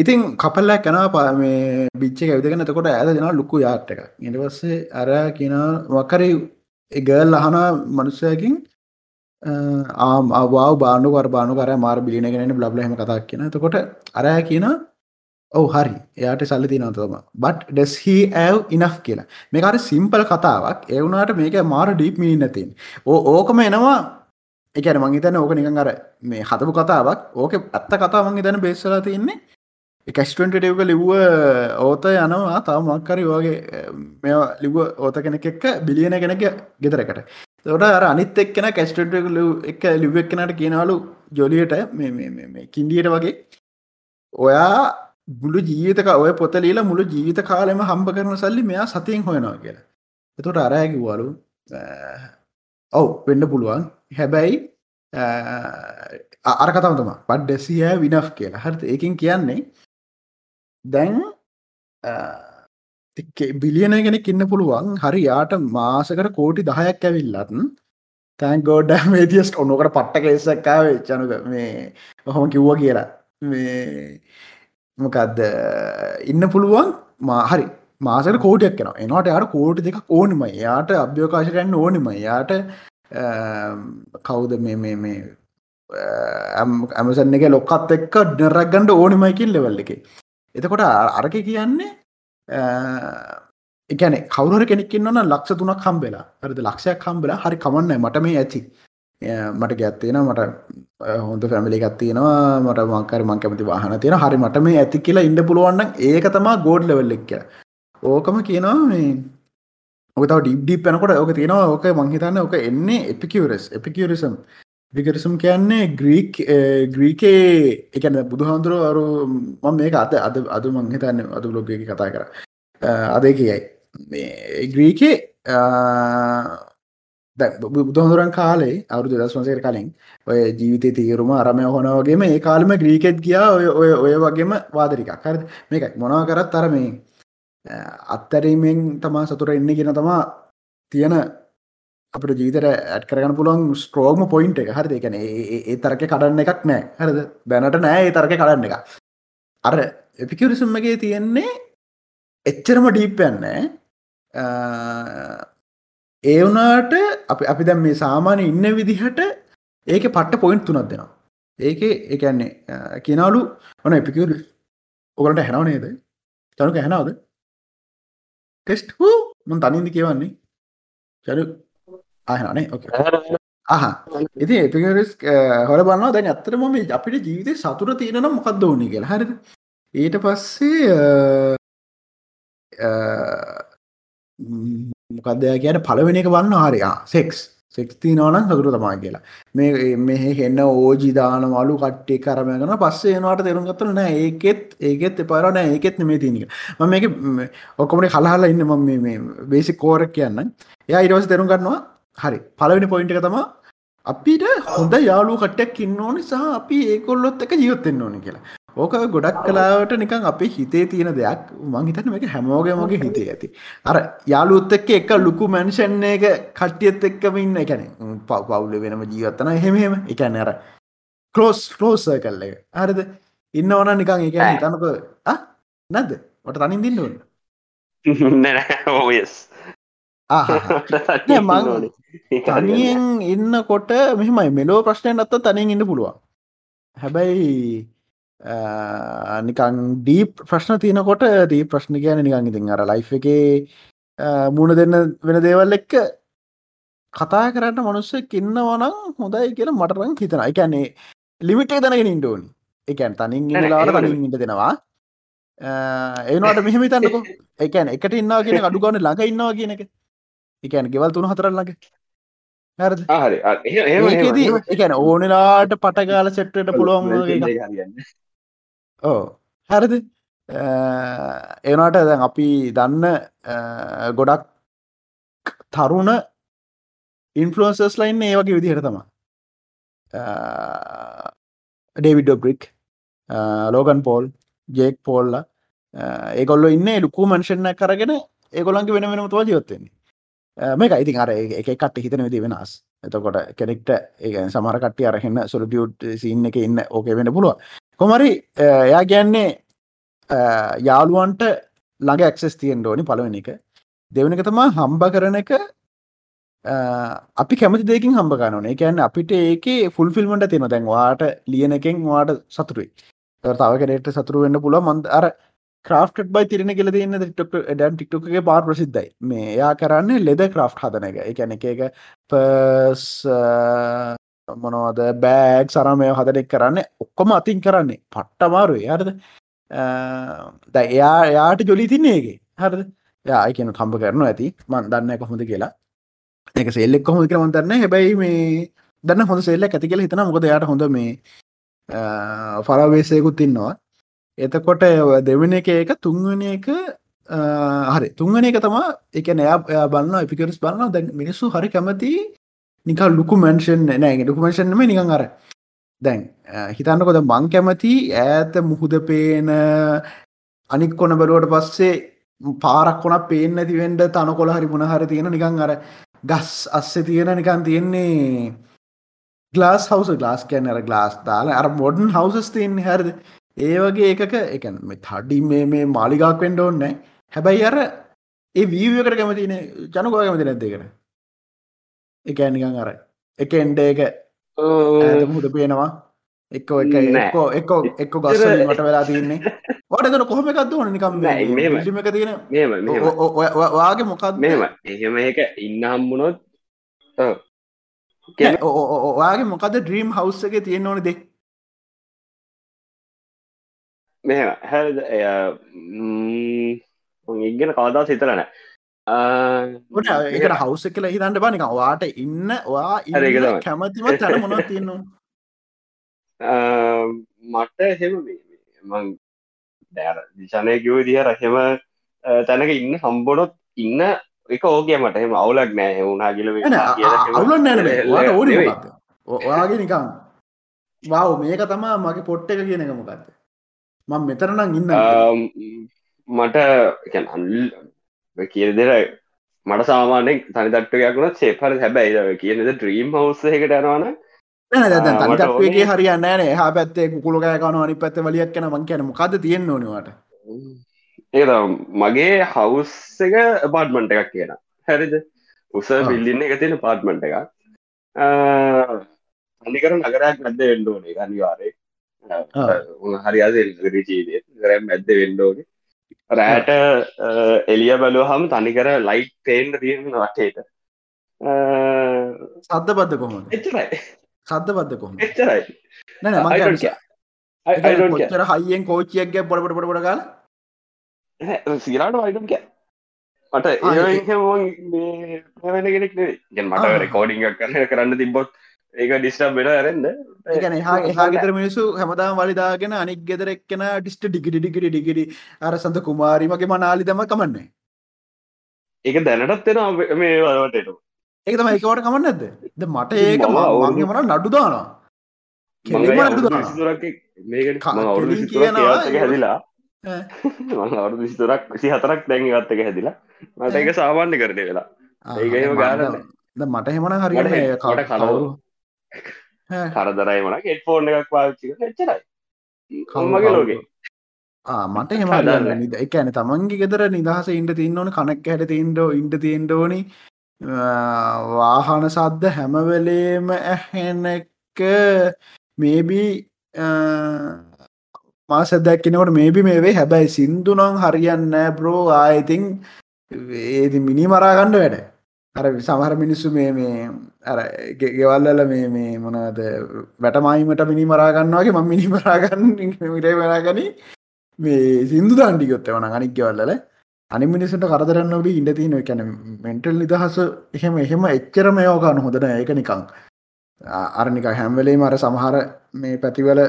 ඉතින් කපල්ල කනා පා මේ බිච්ච ඇවිදගෙන. තකොට ඇද දෙෙන ලොකු යාට්ට එක ඉටවස්සේ අර කියන වකරි ගල් අහන මනුස්සයකින් ආම් අවාව බානු කර බානු කර මාර බිලිනගෙන බ්ලබ්ල හම කතාක් කියන. එතකොට අරය කියන ඔව හරි. එයාට සල්ලි තිනවතම බට් ඩෙස් හි ඇව් ඉනෆ් කියලා. මේකාර සිම්පල් කතාවක්. එවුනාට මේක මාර ඩීප් මිනි නැතින් ඕ ඕකම එනවා. එකන මංහිතන ඕක නිකන් අර මේ හතපු කතාවක්. ඕක ඇත්ත කතා මං තන බේස්සලා තියන්නේ. කැස්ටන්ටටවක ලිව්ව ඕත යනවා තාව මක්කරි වගේ මෙ ලිව ඕත කෙනෙක් එක්ක බිලියන කෙනෙක ගෙතරකට තොට අර අනිත් එක්කෙන කැස්ටට එක ලිවෙක්කනට කියනවලු ජොලියට කින්ඩියට වගේ. ඔයා බුලු ජීවිතක ඔය පොතලීලා මුළු ජීවිත කාලෙම හම්බ කරන සල්ලි මෙයා සතියෙන් හොයනවා කියලා. එතොට අරයකිවලු ඔව් වෙන්න පුළුවන්. හැබැයි අර කතමතම පඩ් ඩෙසිය විනෆ් කියලා. හරිත ඒකින් කියන්නේ දැන් බිලියන කෙනෙක් ඉන්න පුළුවන්. හරි යාට මාසකට කෝටි දහයක් ඇවිල්ලත් තැන් ගෝඩ මේතියස් ඔන්නකට පට්ට කෙසක්කාව චනුක මේ ඔහොම කිව්ව කියලා. මේ මොකක්ද ඉන්න පුළුවන්. මාහරි මාසට කෝටියක් කෙන එනට යාට කෝටි දෙක ඕනිම යාට අභ්‍යෝකාශකන්න ඕනිම යාට කවුද මේ මේ මේ ඇමසන් එක ලොක්කත් එක්ක ඩරක් ගණඩ ඕනිමයිකින් ලෙවල්ල එක. එතකොට අරක කියන්නේ එකන කවර කෙනෙක්න්න ලක්ෂ තුනක් හම්බෙලා. හරිද? ලක්ෂයක් හම්බෙලා හරි කමන්න මට මේ ඇති. මට ගැත්තියෙන මට හොඳ පැමිලි ගත්තියෙනවා මට මංකර මං කැමති වාහන තියෙන හරි මට මේ ඇති කියලා ඉන්න පුළුවන්න ඒක තමා ගෝඩ් ලෙවල්ලෙක්ක ඕකම කියනවා මේ ඔකතාව ඩිබ්ඩි පැනකොට ඕක තියෙනවා. ඕක මංහිතන්න ඕක එන්නේ එපිකිවරස් එපිකිවරිසම් විකරසම් කියන්නේ ග්‍රීක් ග්‍රීකේ එකන බුදුහාන්දුර අරු මම මේක අත අද අද මංහිතන්න අද බ්ලොග්ග කතා කර. අදේ කියයි මේ ග්‍රීකේ බුදුහඳුරන් කාලේ අවුදු දස්වන්සේර කලින් ඔය ජීවිතය තීරුම අරමය හොනවගේම ඒ කාලම ග්‍රීකෙත් ගියා ඔය ඔය ඔය වගේම වාදරිකක් හරි මේක මොනා කරත් අර මේ අත්තරීමෙන් තමා සතුර එන්න ගෙන තමා තියෙන අපට ජීතර ඇත් කරගන්න පුළුවන් ස්ට්‍රෝගම පොයින්ට එක. හරි එකන ඒ තරක කඩන්න එකක් නෑ. හරද? බැනට නෑ ඒ තරක කඩන්න එක අර එපිකිවරිසම්මගේ තියෙන්නේ එච්චරම ඩීප්යන්නෑ ඒ වනාට අපි අපි දැම් මේ සාමාන්‍ය ඉන්න විදිහට ඒක පට්ට පොයින්් තුනක් දෙනවා. ඒක එකන්නේ කියනලු ඕන එපිකවර ඔකට හැනව නේද? චනුක හැනාවද ටෙස්ට් හූ! මන් තනින්දි කියවන්නේ. චරු ආහනේ අහ. ඉති එපිරිස් හොල බන්න දැන් ඇත්තටම මේ අපිට ජීවිතය සතුර තියෙනන මොකක්ද ඕනි කියලා. හරිද? ඊට පස්සේ මොකක්දය කියන පලවෙන එක වන්න හරියා සෙක්ස් සෙක්ති නවන සතුර තමා කියලා. මේ මෙහ හෙන්න ඕජිදාන මලු කට්ටේ කරමයගන පස්සේ නවාට තෙරුම් ගත්තල නෑ. ඒකෙත් ඒකෙත් එපාරන ඒකෙත් නෙමේ තිනික ම මේක ඔක්කොමට කලහලා ඉන්න. ම මේ බේසි කෝරක් කියන්න එයා ඉරවස තෙරුම් ගන්නවා හරි. පලවෙනි පොයින්ට එක තමා අපිට හොඳ යාලු කට්ටක් ඉන්න ඕනි සහ අපි ඒකොල්ලොත් එක ජීවත්තෙන්න්න ඕනි කියලා. ඕක ගොඩක් කලාවට නිකන් අපේ හිතේ තියෙන දෙයක්. මංහිතන එක හැමෝගේ මගේ හිතේ ඇති. අර යාලුත් එක්ක එක ලොකු මැන්ෂන් එක කට්ටියත් එක්කම ඉන්න. එකැන පව් පවුල වෙනම ජීවත්තන එහෙමහෙම එකැන අර කලෝස් ෆලෝස කල්ල එක. හරිද? ඉන්න ඕන නිකන් එක හිතනක නැද්ද? ට තනින් දින්න ඕන්න ඕයස් <laughs> මං <laughs> තනියෙන් ඉන්න කොට මෙහමයි. මෙලෝ ප්‍රශ්නය නත්ත තනින් ඉන්න පුළුවන්. හැබැයි නිකං ඩීප් ප්‍රශ්න තියනකොට දී ප්‍රශ්න කියන නිකං ඉතින් අර ලයි් එක මුණ දෙන්න වෙන දේවල් එක්ක කතා කරන්න මනුස්සෙක් ඉන්නවනම් හොඳයි කියලා මටරං හිතන එකන්නේ ලිමිටේ දැනගෙන ඉන්ඩෝනි එකන් තනින් ඉලාට තනින් ඉට දෙනවා. ඒනට මෙහම තන්නක එකන එකට ඉන්නවා කියෙන අඩු ගන්න ළඟ ඉන්නවා කියන එක එකන ගෙවල් තුන හතර ළඟ. හරි. එකන ඕනලාට පටගාල සෙට්ට පුළුවන් ඕ හැරද? ඒනට දැන් අපි දන්න ගොඩක් තරුණ ඉන්ෆලන්සස් ලයින් ඒ වගේ විදිහට තම ඩේවිඩෝ බ්‍රික් ලෝගන් පෝල් ජේක් පෝල්ල ඒගොල්ල ඉන්න ලුකු මංශණ කරගෙන ඒගොලන්ගේ වෙන වෙනම තුව ජයොත්තෙන්නේ මේක ඉතින් අර එක කට හිතන විදි වෙනස්. එතකොට කෙනෙක්ට ඒ සමර කට්ටිය අරහෙන්න සොලටියුට් සින්න එක ඉන්න ඕකේ වෙන පුළුව කොමරි එයා ගැන්නේ යාළුවන්ට ළඟ ඇක්සෙස් තියෙන් ඕනි පලවෙනි එක. දෙවනි එක තමා හම්බ කරන එක අපි කැමති දෙකින් හම්බ ගන්නන එකන්න අපිට ඒකේ ෆුල් ෆිල්මට තියෙන දැන් වාට ලියන එකෙන් වාට සතුරුයි තව කෙනෙට සතුරු වෙන්න පුල මන්ද අර ක්‍රාෆ්ට බයි තිරෙන කියල තින්න ටික්ටොක් ඩන් ටික්ටොක්ගේ පාර ප්‍රසිද්ධයි. මේ එයා කරන්නේ ලෙද ක්‍රාෆ් හදන එක. එකැන එක එක පස් මොනවද බෑග් සරමය හදනෙක් කරන්න. ඔක්කොම අතින් කරන්නේ. පට්ටමාරු යාරද ද එයා එයාට ජොලි තින්නේගේ හරද? යා කියන කම්ප කරනු ඇති. මන් දන්න කොහොඳ කියලා. එක සෙල්ලෙක් කොහොම කියලා මන් දන්නේ හැබැයි මේ දන්න හොඳ සෙල්ලක් ඇති කියලා හිතනවා. මොකද එයාට හොඳ මේ ෆරවේසයකුත් ඉන්නවා. එතකොට දෙවෙන එක එක තුන්වන එක හරි. තුන්වන එක තමා එක නෑ බලන්න එපිකරස් බලන්න දැන් මිනිස්සු හරි කැමති නික ලුකු මැන්ෂන් නෑ. ඩුකුමේෂන්ම නිකං අර. දැන් හිතන්නකොද මං කැමති ඈත මුහුද පේන අනික් කොන බැලුවට පස්සේ පාරක් කොන පේෙන් ඇතිවෙන්ඩ තන කොළ හරි මුණ හරි තියෙන නිකං අර ගස් අස්සේ තියෙන නිකන් තියෙන්නේ ගලාස් හවස ගලාස් කැන අර ගලාස් දාලා අර මොඩන් හවසස් තියන්නේ හැරද? ඒ වගේ එකක එකන් තඩි මේ මේ මාලිගාක් වෙන්ඩ ඕන්න හැබැයි අර ඒ වීවකට කැමතින ජනකෝ කැමති නැද්දකෙන එක නිකන් අර එක එන්ඩ එක මුද පේනවා. එක්ක එක එක්කෝ එක්කෝ එක්ක ගස්සට වෙලා තියන්නේ. වට කොහොම එකක්ද ඕන? නිකම් එක තියෙන වාගේ මොකක් මෙම එහෙම එක ඉන්න හම්බුණොත් ඔයාගේ මොකද ඩ්‍රීම් හවස් එක තියෙන ඕන දෙ මෙ හැ ඉගෙන කවදා සිතරන එකට හවස කල හිතන්ට බනික වාට ඉන්න වා කැමතිම තැන මොනව තියෙනවා මට එහෙම මං දැර දිශනය කිව දිහ රහෙම තැනක ඉන්න හම්බොනොත් ඉන්න එක ඕකය මට. එම අවුලක් නෑ වුණා කියල අවුලන් නෑ ඕන ඔයාගේ නිකම් වව මේක තමා මගේ පොට්ට එක කියන එක මොකක්ද මං මෙතරනම් ඉන්න මට අල් කිය දෙර මට සාමානෙක් තනි තට්ටයක් වුණ සේපර හැබැයි කියනද ඩ්‍රීම් හවස එකට යනවාන තනිටක්ගේ හරියන්න නෑ හා පැත්තේ කුළුගෑ කන අනි පැත්ත වලියක් කන මං කියන මොකද තියෙන් ඕනවාට ඒ මගේ හවුස් එක පාර්ට්මන්ට එකක් කියන හැරිද? උස බිල්ලින්න එක තියෙන පාර්ට්මන්ට එකක්. අනිකර නගරයක් මැද්ද වෙන්ඩෝනේ අනිවාරය හරියාද රිචීදය ගරම් මැද්ද වෙන්ඩෝනේ රෑට එලිය බලුව හම තනිකර ලයිට් පේන්ඩ තියෙන වටේට සද්ධ බද්ධ කොහොම එච්චරයි. සද්ධ බද්ධ කොහොම එච්චරයි නැන ර හයියෙන් කෝච්චියක්ගේ පොඩපට පොඩ පොඩ කාලා සිරාට වයිටම් කෑ මට ඒවෙන කෙනෙක් ගැන් මට රෙකෝඩිං කරන්න කරන්න තිබොත් ඒක ඩිස්ටම් වෙන ඇරෙන්ද ඒගන එහා ගෙතර මිනිසු හැමදාම් වලිදාගෙන අනික් ගෙදර එක්කෙන ඩිස්ට ඩිගිටි ඩිගිටි ඩිගිටි අර සඳ කුමාරීමගේ මනාලි දම කමන්නේ. ඒක දැනටත් වෙන මේ වලටට ඒක තම ඒකට කමන්න ඇද ද මට ඒක මගේ මන නඩු දානවා. හැදිලා. <laughs> අවුදු විස්තුරක් විසි හතරක් දැන් ගත්තක හැදිලා. මට එක සාමාන්‍ය කරනය වෙලා. ඒකම ගාන මට හෙමන හරියට කට කලවරු කරදරයි මන ෙට ෆෝන් එකක් පාච්චි එච්චරයි කම්මගේ ලෝගේ මට හෙම නිද එකන තමන්ගේ ගෙදර නිදහස ඉන්ට තින්න ඕන කනක් හැට තින්ඩෝ ඉන්ට තියෙන්ඩෝනි වාහන සද්ද හැමවෙලේම ඇහෙන එක මේබී මාස දැක්කනකොට මේබි මේවේ හැබැයි සින්දුනං හරියන්න බ්‍රෝ ආයතින් ඒති මිනි මරාගණ්ඩ වැඩ අර සමහර මිනිස්සු මේ මේ අර ගෙවල්ලල මේ මේ මොනද වැටමයිමට මිනි මරාගන්නවාගේ ම මිනි මරාගන්න මිටේ <laughs> වෙනගනි මේ සිින්දු දන්ඩිගොත්ත වන අනික් ගෙවල්ලල අනි මිනිසට කරදරන්න ඔබ ඉඩ තියන කැන මෙන්ටල් නිදහස එහෙම එහෙම එච්චරම යෝගන්න හොඳන ඒක නිකං අරනික හැම්වලේ මර සමහර මේ පැතිවල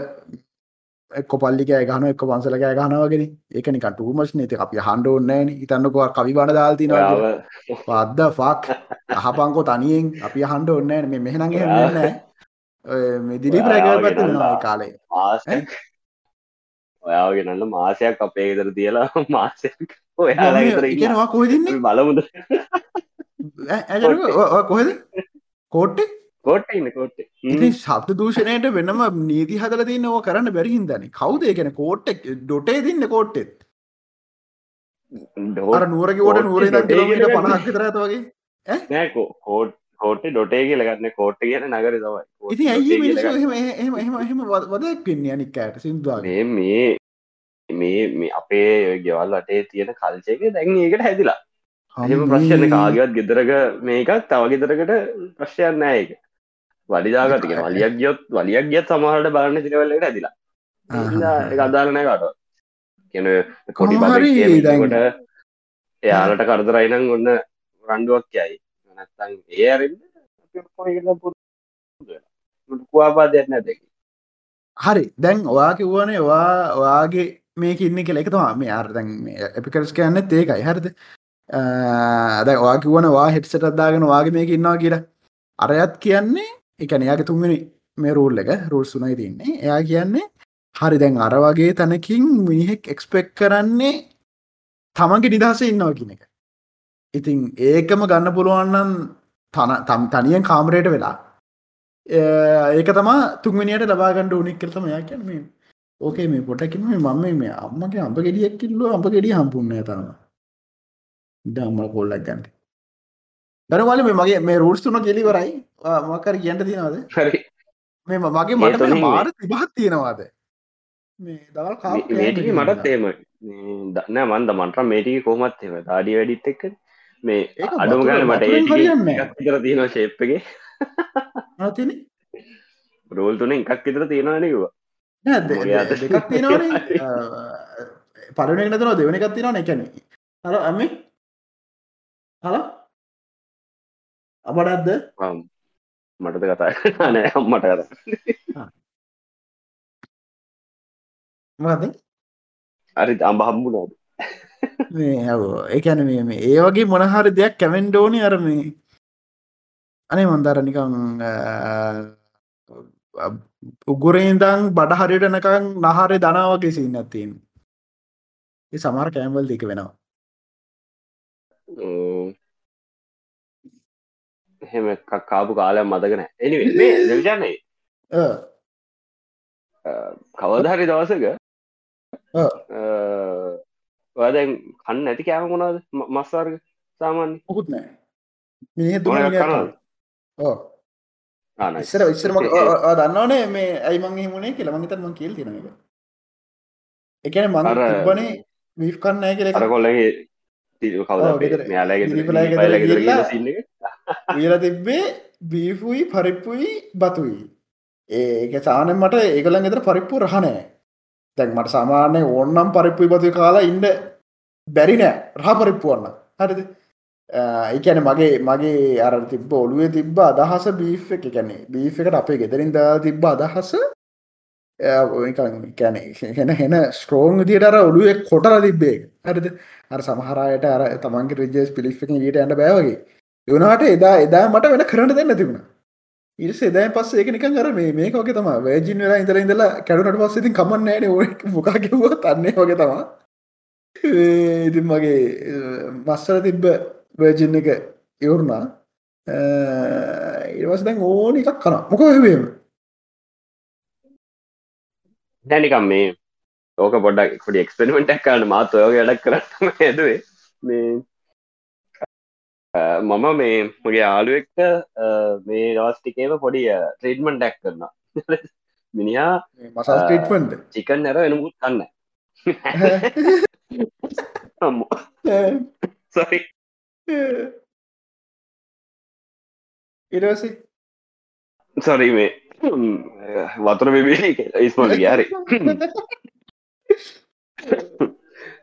එක්ක පල්ලිකෑ ගහන එක්ක පන්සලකෑ ගහනවගෙන ඒකනි කටුමස් නේත අපි හන්ඩෝන්නෑන ඉතන්නකවා කවි බණ දාල්තින පද්ද ෆක් අහපංකෝ තනියෙන්. අපි හන්ඩ ඔන්නෑ මේ මෙහනග හෙන්නෑ මෙදිලි ප්‍රගල් පැත්තිනවා කාලේ. ඔයාගේ නන්න මාසයක් අපේ ගෙදර තියලා <laughs> මාසයක් ඔයාලා කොහදන්නේ බලමුද? කොහෙද කෝට්ටේ කෝට්ට ඉන්න කෝට්ට ඉති ශබ්ද දූෂණයට වෙනම නීති හදල තින්න ඕ කරන්න බැරිහින්දන කවුද ගැන කෝට්ටෙක් ඩොටේ දින්න කෝට්ටෙත් ඩෝර නුවරගවට නුවර කිලෝමට පනහක් තරඇත වගේ? නෑකෝ කෝට් කෝට්ටි ඩොටේ කියලගන්න කෝට්ට කියන නගර තමයි. ඉති ඇයි. එහෙම වදක් වෙන්නේ අනික්කයට සිින්දවාගේ මේ මේ මේ අපේ ගෙවල් අටේ තියෙන කල්චයක දැන් ඒකට හැදිලා. එහෙම ප්‍රශ්න කාගවත් ගෙදරක මේකත් තව ගෙදරකට ප්‍රශ්යන් නෑ එක වඩිදාගතික <laughs> වලියක් ගියොත් වලියක් ගියත් සමහට බලන්න තිරවල්ලට ඇදිලා. අදාලනය කට කියන කොඩි බකට එයාලට කරදරයිනං ඔන්න රණ්ඩුවක් යයි නැත්තන් ඒ අරින් කුවාපාදයක් නැදකි හරි. දැන් ඔයා කිව්වනේ වා ඔයාගේ මේ ඉන්න කෙ එක තම මේ අර්දැන් එපිකල්ස් කියන්න ඒකයි. හරිද? දැ වා කිවන වා හෙට්සට අදාගෙන වාගේ මේක ඉන්නවා කියලා. අරයත් කියන්නේ එකන යාගේ තුන්වෙනි මේ රූල් එක රූල් සුනයි තින්නේ එයා කියන්නේ හරි දැන් අර වගේ තැනකින් මිනිහෙක් එක්ස්පෙක් කරන්නේ තමන්ගේ නිදහස ඉන්නවා කියන එක. ඉතින් ඒකම ගන්න පුළුවන්නම් තන තම් තනියෙන් කාමරයට වෙලා. ඒක තමා තුන්වනියට ලබාගන්නඩ උනික් කරතම යා කියන්න. මේ ඕකේ මේ පොටකින් මේ මම මේ අම්මගේ අඹ ගෙඩියක් කිල්ලෝ අඹ ගෙඩිය හම්පුන්න තම. ඉඩ අම්මල පොල්ලක් ගන්ට දරවල මේ මගේ මේ රුල්ස් තුන කෙලිවරයි මකර කියන්න තිනවද හරි. මේ මගේ මට මාර තිබහත් තියෙනවාද? මේ දවල් මේටික මටත් ඒම දන්න මන්ද මන්ට්‍ර මේටික කොහමත් එම දාඩිය වැඩිත් එක්ක. මේ අඩුම ගන මට ඉතර තියෙනවා ශේප්පගේ තින රෝල් තුන එකක් ඉතර තියෙනවානකවා මගේ අත- දෙකක් තියෙනවානේ <laughs> පලන නතන දෙවන එකක් තියෙනවා එකැන හර අම හල අපටත්ද මටද කතා නෑ අම්මට කත මද අරි අම්බ හම්බුණාද? මේ ඇව ඒකැන මේ මේ ඒ වගේ මොනහරි දෙයක් කැමෙන්ඩෝනි අරම අනේ මන්දර නිකං උගුරේදං බඩ හරිටනකං නහරේ දනාවගේ සින්න ඇතින් ඒ සමර කෑම්වල් දෙක වෙනවා එහෙම එකක් කාපු කාලයක් මතකන එනි මේ දෙවිචන්නේ අ, කවදහරි දවසක. ඔයදැන් කන්න ඇති කෑම මොනාද මස්සාර්ග සාමාන්‍ය? මොකුත් නෑ ඉස්සර ඉස්සරම දන්නවනේ මේ ඇයි මං හිමුණේ කියලමගත මං කියල් තින එක එකන මං තිබනේ වී් කන්නෑ කියල අර කොල්ලගේ කවද ඔව්, ගෙදර- මෙයාලගේ ගිනිපලයි ගෙදර පයිල ගෙදර ගිහිල්ලා- සින්න එක වියල තිබ්බේ බීෆුයි පරිප්පුයි බතුයි. ඒක සානෙන් මට ඒකලන් ගෙතර පරිප්පු රහනෑ තැන් මට සාමාන්‍ය ඕන්නම් පරිප්පුයි බතුයි කාලා ඉන්ඩ බැරිනෑ රහ පරිප්පුවන්න. හරිද? ඒකැන මගේ මගේ අර තිබ ඔලුවේ තිබ්බ අදහස බීෆ් එක. කැනෙ බීෆ් එකට අපේ ගෙදරින් දා තිබ්බ අදහස කැන හෙන හෙන ස්ට්‍රෝන් දිට අර ඔලුවේ කොටල තිබ්බේ හරිද? අර සමහරයට අර තමන්ගේ රජස් පිලිස් එක ඊට ඇන්න බෑවගේ යුනාට එදා එදා මට වෙන කරට දෙන්න තිබුණ ඉරිස එදා පස්ස ඒක නිකන් අර මේ මේක වගේ තම වේජින් වෙලා ඉඳලා ඉඳලා කැඩුනට පස්සේ ඉතින් කමක් නැහැ නේ ඔය මොකක් කිව්වොත් අන්නේ වගේ තමයි. ඒ ඉතින් මගේ මස්සර තිබ්බ වර්ජින් එක ඉවරුණා. ඒවස් දැන් ඕන එකක් කන මොක හැවේම දැනිකම් මේ ඕක පොඩක් පොඩි එක්ස්පෙරිමෙන්ටක් කරන්න මාත් ඔයෝග වැඩක් කරන්න ඇදුවේ මේ අ, මම මේ මගේ ආලුවෙක්ට මේ දවස්ටිකේම පොඩි ට්‍රීටමන් ඩැක් කරන්න මිනිහා ට්‍රීට්මන්ට් චිකන් නැර වෙනමුත් කන්න සරි ඉරවසේ සරි මේ <laughs> <laughs> වතුර බිබි ඉස්මට ගයාරි <laughs>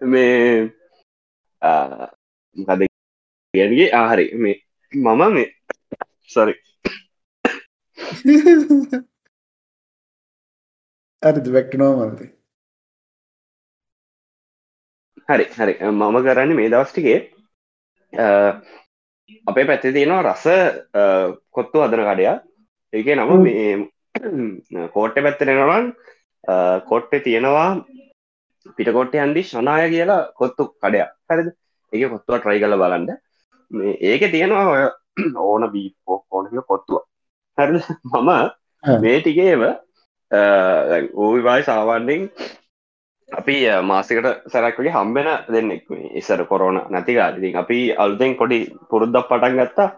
මේ කද ගැනගේ ආහරි මේ මම මේ සරි ඇරි වැක්ට නෝමල්ද හරි හරි. මම කරන්න මේ දවස්ටිකේ අපේ පැත්තේ තියෙනවා රස කොත්තු අදන කඩයක් ඒක නම. මේ කෝට්ට පැත්තරෙනවන් කොට්ටේ තියෙනවා පිටකොට්ට හන්දි ශනාය කියලා කොත්තු කඩයක්. හරිද? ඒක කොත්තුව ට්‍රයි කල බලන්න මේ ඒක තියෙනවා ඔය ඕන බීපෝ ඕනක කොත්තුව හරි. මම මේ ටිකේව ඕවිවායි සාවන්ඩෙන් අපි මාසකට සැරක් වගේ හම්බෙන දෙන්නෙක් ඉස්සර කොරෝන නැතිකාලඉතින් අපි අල්තෙන් කොඩි පුරුද්දක් පටන් ගත්තා.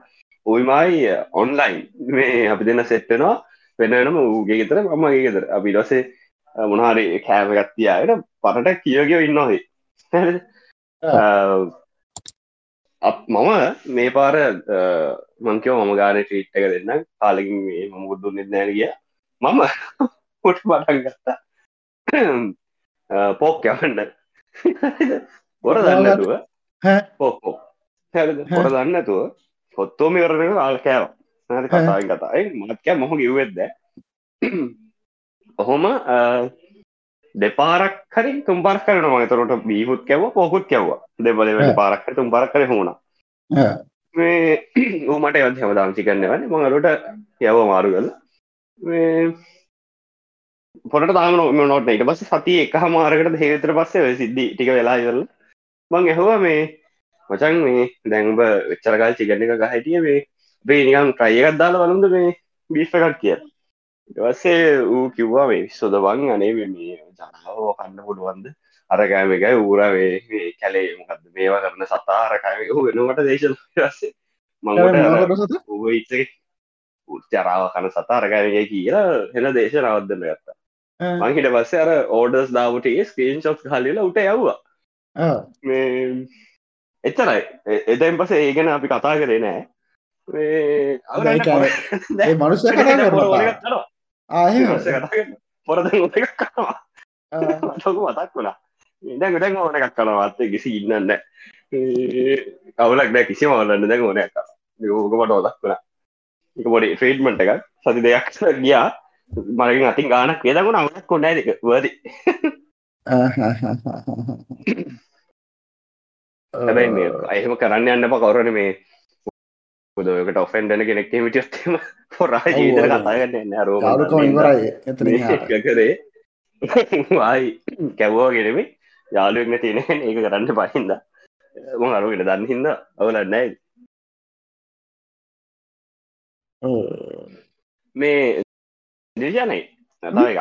ඔයිමයි ඔන්ලයින් මේ අපි දෙන්න සෙට්ටනවා වෙනනම ඌගේ ගෙතර මමගේ ගෙතර අපි දසේ මොනහරි කෑම ගත්තියායට පරට කියගව ඉන්නහේ මම මේ පාර මංකව මම ගාන ටීට් එක දෙන්න කාලකින් මේ මමුත් දුන්නෙත් නෑනගිය මම <laughs> පොට් පටන් ගත්තා. පෝක් යවන්න බොර දන්නතුව පෝකෝ පොර දන්නතුව පොත්තෝම කරන ආල් කෑව. කතායි කතායි මත්කෑ මොහ කිව්වෙද්ද ඔහොම දෙපාරක් හරි තුම්පරක් කරන මතරට බීහුත් කැව පොකුත් කැව්වා දෙබල පාරක් තුම් පරක් කර හුණ මේ ඌමට යත් හම දාංචි කරන්නවන මඟලට යව මාරු කල පොට තාම නොට ඊට පස්ස සති එක හමාරකට හේතර පස්සේ සිද්ධි ටික වෙලා ඉවරල මං ඇහවා මේ මචන් මේ දැන්බ වෙච්චරකල් චිගන්න එක ගහිටිය මේ බේ නිකම් ට්‍රයියකත් දාලා වලුද මේ බිස්්කක් කිය ටවස්සේ ඌ කිව්වා මේ සොදවන් අනේ මේ ජනාව කන්න පුළුවන්ද? අරකෑම එකයි ඌරවේ කැලේ මොකක්ද මේවා කරන සතා අරකෑම වෙනකට දේශ සේ මංගට ඉච්ච උච්චරාව කන සතා? අරකෑමගේ කියලා හෙන දේශ නවදන්න ගත්තා. මංහිට පස්සේ අර ඕඩස් දාවට ස්කීන් ශොප් හලිලා උට යව්වා. මේ එච්චරයි. එදයින් පස ඒ ගැන අපි කතා කරේ නෑ. මනුස්ස <laughs> පොරද එකක් කනවා ලොකු මතක් වුණා දැන් දැන් ඕන එකක් කනවාත්තේ කිසි ඉන්නන්න කවුලක් දැ කිසි මවලන්න දැන් ඕන එක යෝකමට ඔදක් වුණා එක පොඩි ෆේඩ්මට එකක් සති දෙයක් ගියා මරගින් අතින් ගානක් වේදගුණ අවුනක් කොන්න ඇක වද හැබැයි මේ අයහෙම කරන්න යන්න කවරන මේ පුදකට ඔෆෙන්ඩන කෙනෙක් මිටියත්තම පොරා ජීවිතර කතාගන්න එන්න රෝ කරේ. වායි කැව්වා ගෙනෙමි යාලුවෙක්න තියෙන ඒක කරන්න පහින්ද ම අරුගෙන දන්න හිද අවලන්නයි මේ දිජනයි නතාව එක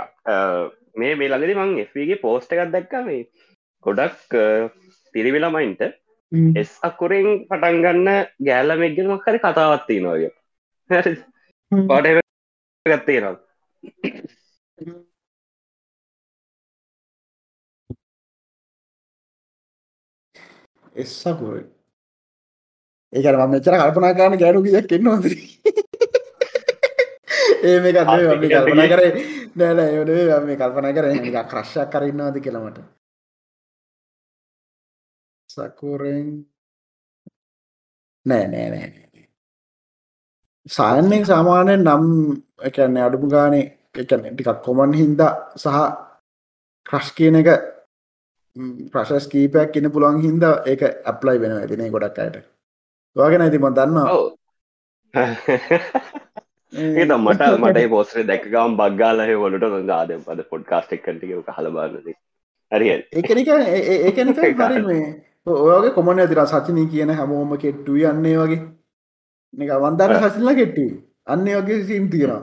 මේ මේ ළඟදි මං එගේ පෝස්ට එකක් දැක්ක මේ ගොඩක් පිරිවිලමයින්ට එස් අකුරෙන් පටන්ගන්න ගෑල්ලමෙක්ගෙනම හරි කතාවත්ති නොය පාට ගත්තේ නම් එස්සකුර ඒකට ම මෙචර කල්පනා කාන ගැනු කියක් එන්නවාද ඒ මේ කල්පනා කරේ නෑන ඒනේ මේ කල්පනා කර ක්‍රශ්යක් කරන්නවාද කියලමට සකුරෙන් නෑ නෑ නෑ සායන්නෙන් සාමානයෙන් නම් එකන්නේ අඩුපු ගානේ එකන ටිකක් කොමන් හින්දා සහ ක්‍රශ් කියන එක ප්‍රශස් කීපයක් ඉන්න පුළුවන් හින්ද ඒක ඇප්ලයි වෙන ඇතින ගොඩක් අයට. වාගෙන ඇති මන් දන්න ඒ මට මට පෝස්ේ දැකගම් බක්ගාලහ වලට ගාද පද පොඩ්කාස්ටෙක් කටික හලබාන්නද හරි ඒකනික ඒකනික හරි මේ ඔයගේ කොමන ඇතිර සචනී කියන හැමෝම කෙට්ටු යන්නේ වගේ නික වන්දර සසිල්ල කෙට්ටි. අන්නේ වගේ සීම් තියෙනවා.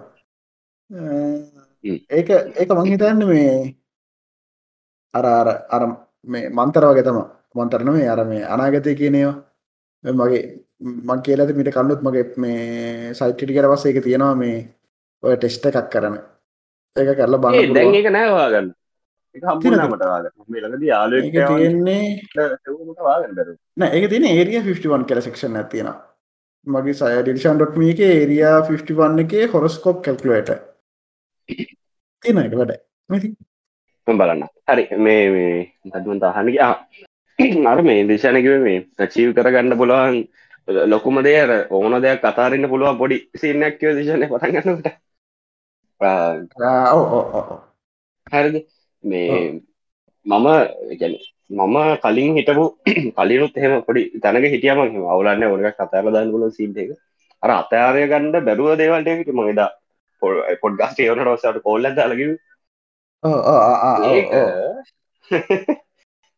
ඒක ඒක මංහිතන්න මේ අර අර අර මේ මන්තර වගේ තම මන්තරන මේ අර මේ අනාගතය කියනේවා මගේ මං කියලද මිට කන්නුත් මගේ මේ සයිට්ටි කර පස්ස එක තියෙනවා මේ ඔය ටෙස්ට එකක් කරන ඒක කරලා දැන් එක නෑවාගන්න තියෙන්නේ නෑ ඒක තින ඒරිය 51 කල සෙක්ෂන් ඇතියෙන මගේ සය ඩිෂන් ඩොට්ම එක ඒරයා 51 එක හොරස්කෝප් කැල්කුලට තියෙන එක වැඩ. බලන්න. හරි. මේ මේ දත්මන්ත අහනක අර මේ දේශනකිව මේ චීව් කරගන්න පුළුවන් ලොකුම දෙයර ඕන දෙයක් කතාරන්න පුළුවන් පොඩි සින්නක්කව දේශනය පටගන්නට හරිද? මේ මම ගැන මම කලින් හිටපු <clears throat> කලිනුත් එහෙම පොඩි තැනක හිටියම අවුලන්න ඕනක කතාර දන්න පුල සිීට එක. අර අතයාරය ගණඩ බැරුව දේවල්ට හිට මගේද පොඩ්ගස්ට ඒවනට වසට කොල්ල දාලකිව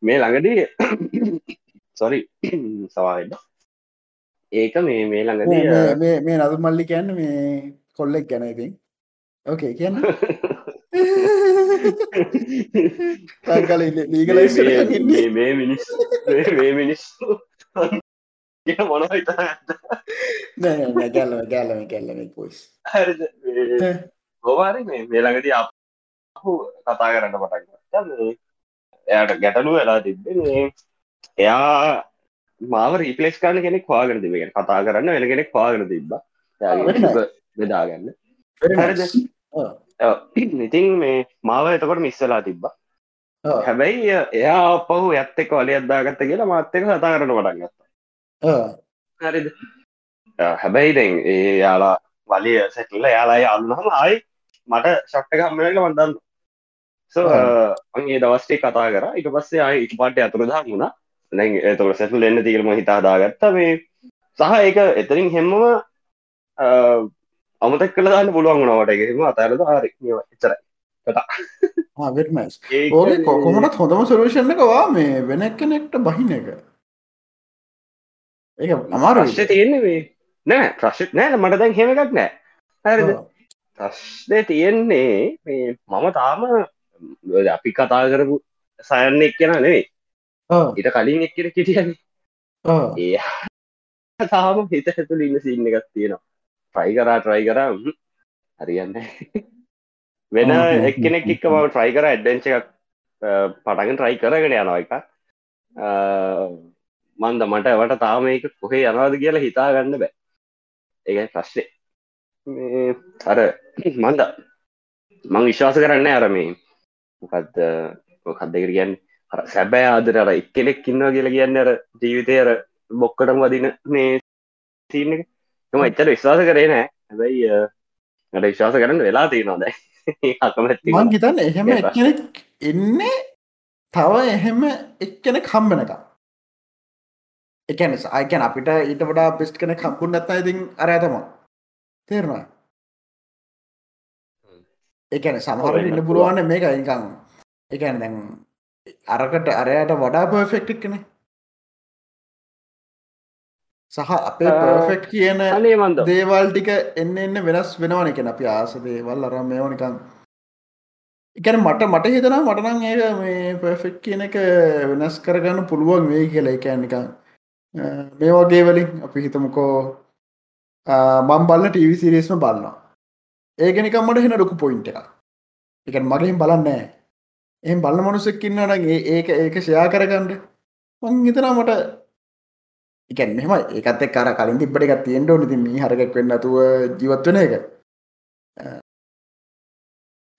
මේ ළඟදී <coughs> සොරි <coughs> සවාන්න ඒක මේ මේ ළඟදී මේ නතු මල්ලි කියන්න මේ කොල්ලෙක් ගැන ඉතින්. ඕකේ කියන්න <laughs> කල ලීගල මේ මිනිස් මේ මිනිස් කිය මොන හිතා ගැල්ල ගැල්ලම ගැල්ලම පොයිස් හරිද? ගෝවාරි මේ මේළඟට අප කතා කරන්න පටන් එයාට ගැටලු වෙලා තිබ්බේ එයා මාව රීපලේස් කරන කෙනෙක් වාගෙන තිබෙන කතා කරන්න වෙන කෙනෙක් වාගෙන තිබ්බ. බෙදාගන්න ඉතින් මේ මාව එතකොට මිස්සලා තිබ්බා. හැබැයි එයා පහු ඇත්ත එක වල අදදාගත්ත කියලා මාත්තක කතා කරන පටන් ගත්ත. හරිද? හැබැයි දැන් ඒ යාලා වලිය සැටල්ල යාලා යාලුනහම ආයි මට ශක්්ට කම්මක වන්දන්න සෝ අගේ දවස්ටේ කතා කර. ඉට පස්සේ ආය ඉට පාට අතුරදා වුණා. දැන් එතකට සැටල් එන්න තිකරම හිතාදාගත්ත. මේ සහ ඒක එතරින් හෙම්මම අමතක් කළ දාන්න පුළුවන් වුණාවට එකම අතරද හරි. එචරයි වෙටමස් ඕක කොකොමටත් හොඳම සරුෂණ එකවා මේ වෙන කෙනෙක්ට බහින එක. ඒ අමාර ප්‍රශ්ය තියෙන්නේ මේ. නෑ ප්‍රශ්ත් නෑ මට දැන් හෙම එකක් නෑ. හරිද? ප්‍රශ්නය තියෙන්නේ මේ මම තාම අපි කතා කරපු සයන්න එක් කියෙන නෙවෙයි. ඉට කලින් එක් කෙන කිටියන ඒ තාම හිත ඇතුළ ඉන්න සින්න එකක් තියෙනවා ට්‍රයි කරා ට්‍රයි කරම් හරියන්න. වෙන එක්කෙනෙක් එක්ක ම ට්‍රයි කර ඇඩ්ඩෙන්ච එකක් පටගෙන ට්‍රයි කරගෙන යනවා එක. මන්ද මට වට තාම එක කොහේ යනවාද කියලා හිතා ගන්න බෑ. ඒ ප්‍රශ්නේ. අර මන්ද මං විශ්වාස කරන්න අරමේ මොකක්ද මොකක් දෙකට කියන්න? සැබෑ ආදර අර එක්කෙනෙක් ඉන්නවා කියලා කියන්න අර ජීවිතය අර බොක්කටම වදින මේ සීන එක එම එච්චර විශ්වාස කරේ නෑ. හැබැයි ට විශ්වාස කරන්න වෙලා තියෙනවා දැ <laughs> අකමැති මං හිතන්න එහෙම එක්කෙනෙක් එන්නේ තව එහෙම එක්කෙනෙක් හම්බනක එකන අයකැන අපිට ඊට වඩා පිස්් කන කම්පුන් ඇත්ත ඉතින් අර ඇතම. තේරවා එකන සමහර ඉන්න පුළුවන්න මේක ඉකං එකන දැන් අරකට අරයට වඩා පර්ෆෙක්ටික් කනේ සහ අපේ පර්ෆෙක්් කියන දේවල් ටික එන්න එන්න වෙනස් වෙනවන එක අපි ආස දේවල් අරම් මේවනිකං එකන මට මට හිතනා මටනං ඒ මේ පර්ෆෙක්් කියන එක වෙනස් කරගන්න පුළුවන් වේ කියලා. එකනිකං මේ වගේ වලින් අපි හිතමුකෝ මම් බලන්න ටීවිසිරේස්ම බලන්නවා ඒගෙනකම් මට හෙන ලොකු පොයින්ට එක එක මගහිම් බලන්නෑ එහම බලන්න මනුසෙක්කින්න නගේ ඒක ඒක ෂයා කරගන්නඩ මං හිතනා මට එකන් මෙම ඒකත් කර කලින් තිබට එකක් තියෙන්ට ඕනති මේ හරකක් වෙන්න තුව ජීවත්වන එක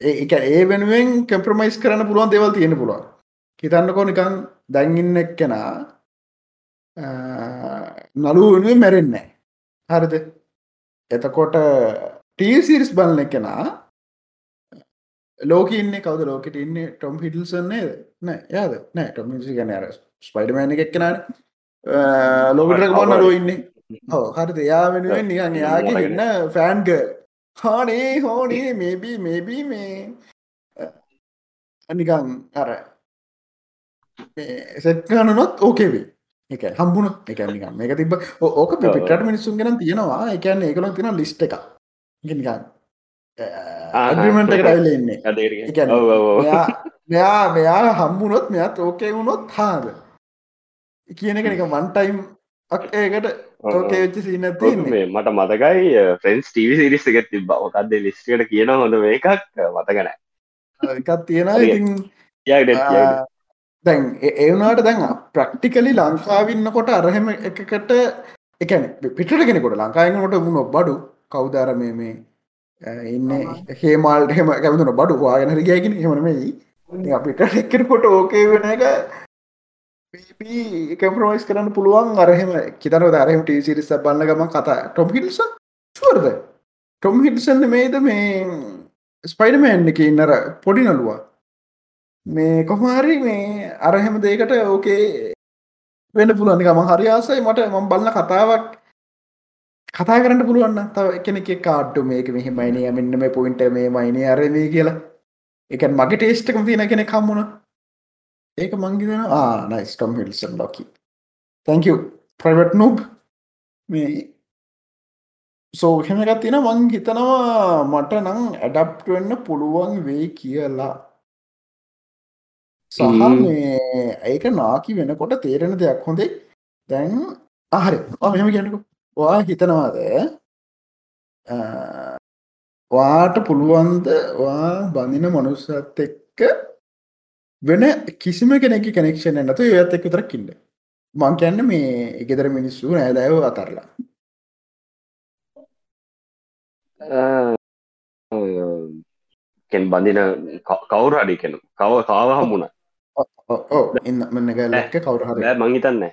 ඒක ඒ වෙනුවෙන් කම්ප්‍රමයිස් කරන්න පුළුවන් දෙවල් තියෙන පුළුවන් හිතන්නකෝ නිකං දැන්ඉන්න එක් කෙනා නලු වෙනුවෙන් මැරෙන්නේ හරිද එතකොට ටීසිරිස් බලන කෙනා ලෝක ඉන්න කවද ලෝකට ඉන්න ටොම් හිටල්සන්නේ නෑ යාද නෑ ටොම් ගන ස්පයිඩමෑන එකක් කෙනන ලෝකට ගොන්න ලෝ ඉන්න හෝ හරිත යා වෙනුවෙන් නිකන් යාගේ එන්න ෆෑන්ග හානේ හෝනේ මේබී මේබී මේ නිකං අර සෙට්ගනනොත් ඕකේවී එක හම්බුණ එක නිකම් මේක තිබ ඕක පිට මිනිස්සුන් ගෙන තියෙනවා. එකන්න ඒකල තින ලිස්ට එක නිකන් අගමට එකට ඇල්ලෙන්නේ මෙයා මෙයා හම්බුනොත් මෙයාත් ඕකේ වුණොත් හාද කියන එක නික වන්ටයිම් ඒකට ඕකේ වෙච්ච සිීන තින්නේ මට මතකයි ෆ්‍රෙන්ස් ටීවි සිරිස් එකත් තිබ මොකක්ද ලිස්ටට කියන හොඳ එකක් මතකන එකත් තියෙන ඉතින් දැන් ඒවනාට දැන් ප්‍රක්ටිකලි ලංකාවින්න කොට අරහෙම එකකට එකන පිට කෙනෙකොට ලංකායනකොට මුණ බඩු. කෞදාර මේ මේ ඉන්න හේමල්ට හෙම කැමතුන බඩු වාගෙන ගයගෙන හෙමනමයි අපිට <laughs> එක්කෙනකොට ඕකේ වෙන එක කම්ප්‍රමයිස් කරන්න පුළුවන්. අරහෙම කිතන දරහෙම ටීසිරිස බන්න ගම කතා ටොම් හිල්ස ුවර්ද ටොම් හිල්සන්න මේද මේ ස්පයිඩමෑන් එක ඉන්නර පොඩි නලුවා මේ කොහමහරි මේ අරහෙම දේකට ඕකේ වෙන පුළුවන් ගම හරියාසයි මට මම් බලන්න කතාවක් කතා කරන්න පුළුවන්න තව එකනෙක කාඩ්ඩු මේක මෙහි මයිනය මෙන්න මේ පොයින්ට මේ මයිනය අරමී කියලා. එක මගේ ටේස්ටකම තියෙන කෙනෙ කම්මුණ ඒක මංගිදෙන ආනයිස් ටොම් හිල්සන් ලොකි තැංක ප්‍රයිවට් නොබ් මේ සෝහෙම එකත් තියෙන මං හිතනවා මට නං ඇඩප්ට වෙන්න පුළුවන් වේ කියලා. සහ මේ ඒක නාකි වෙනකොට තේරෙන දෙයක් හොඳේ. දැන් ආහරි මෙහම කියන්නක. වා හිතනවාද? වාට පුළුවන්ද වා බඳින මනුස්සත් එක්ක වෙන කිසිම කෙනෙක කනෙක්ෂණ නැතු ඒත් එක් විතරක් ඉන්න. මං කියන්න මේ ගෙදර මිනිස්සු නෑදෑව අතරලා කෙන් බඳින කවුරු අඩි කෙන? කව කාව හම්මුණ ඕ ඉන්න මෙන්න ගැල්ලක්ක කවුරු හරි. බෑ මංහිතන්න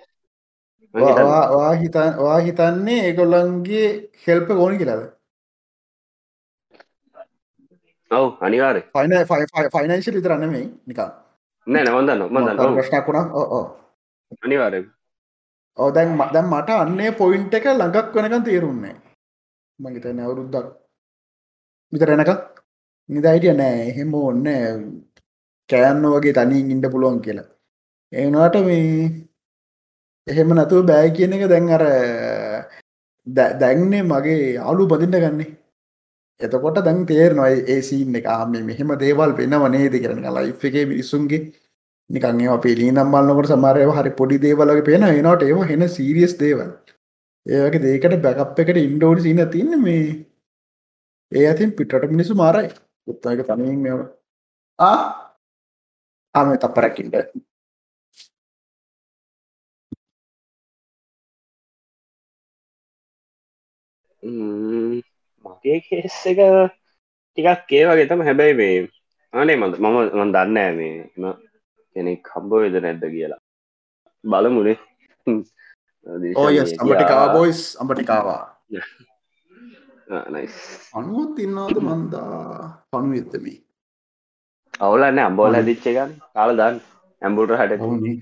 වා හිතන් වා හිතන්නේ ඒගොල්ලන්ගේ හෙල්ප ගෝනි කියලාද? ඔව් අනිවාර ෆයින ෆයිනන්ශල් විතරන්න මේ නිකා නෑ නවන්දන්න මන්දන්න ප්‍රශ්නක් වුණා. ඕ අනිවාර ඕ දැන් ම- දැන් මට අන්නේ පොයින්ට එක ළඟක් වෙනකන් තේරුන්නේ මගේතන අවුරුද්දක්. විතර එනක නිදයිටිය නෑ එහෙම ඔන්න කෑන්න වගේ තනින් ඉන්න පුළුවන් කියලා. ඒනට මේ එහෙම නැතුව බෑ කියන එක දැන් අර දැන්නේ මගේ යාලු බඳින්න ගන්නේ එතකොට දැන් තේරනවා ඒ සීන් එක. ආ මේ මෙහෙම දේවල් වෙනව නේද කරන ලයිෆ් එකේ මිනිස්සුන්ගේ නිකන් ඒවා පිළී නම් බලනකොට සමහර ඒවා හරි පොඩි දේවල් වගේ පේනවා. ඒනට ඒවා හෙන සීරියස් දේවල්. ඒ වගේ දෙයකට බැකප් එකට ඉන්න ඕනි සීන තියෙන්නේ මේ. ඒ අතින් පිටරට මිනිස්සු මාරයි. උත්තර එක තනියෙන් මේව. ආ? ආ මේ තප්පරක් මගේ කේස් එක ටිකක් ඒ වගේ තම හැබැයි මේ අනේ මද මම මන් දන්න ෑ මේ එම කෙනෙක් කම්බ වෙද නැද්ද කියලා. බලමුණේ ඕය අඹටිකාවා බොයිස් අඹටිකාවා නයිස් අනුවත් ඉන්නවාද මන්දා? පනු එත්තමී අවුලන්න අම්බෝල හැදිච්ච ගන්න කාල දන්න. ඇම්බුට හට තමන්ි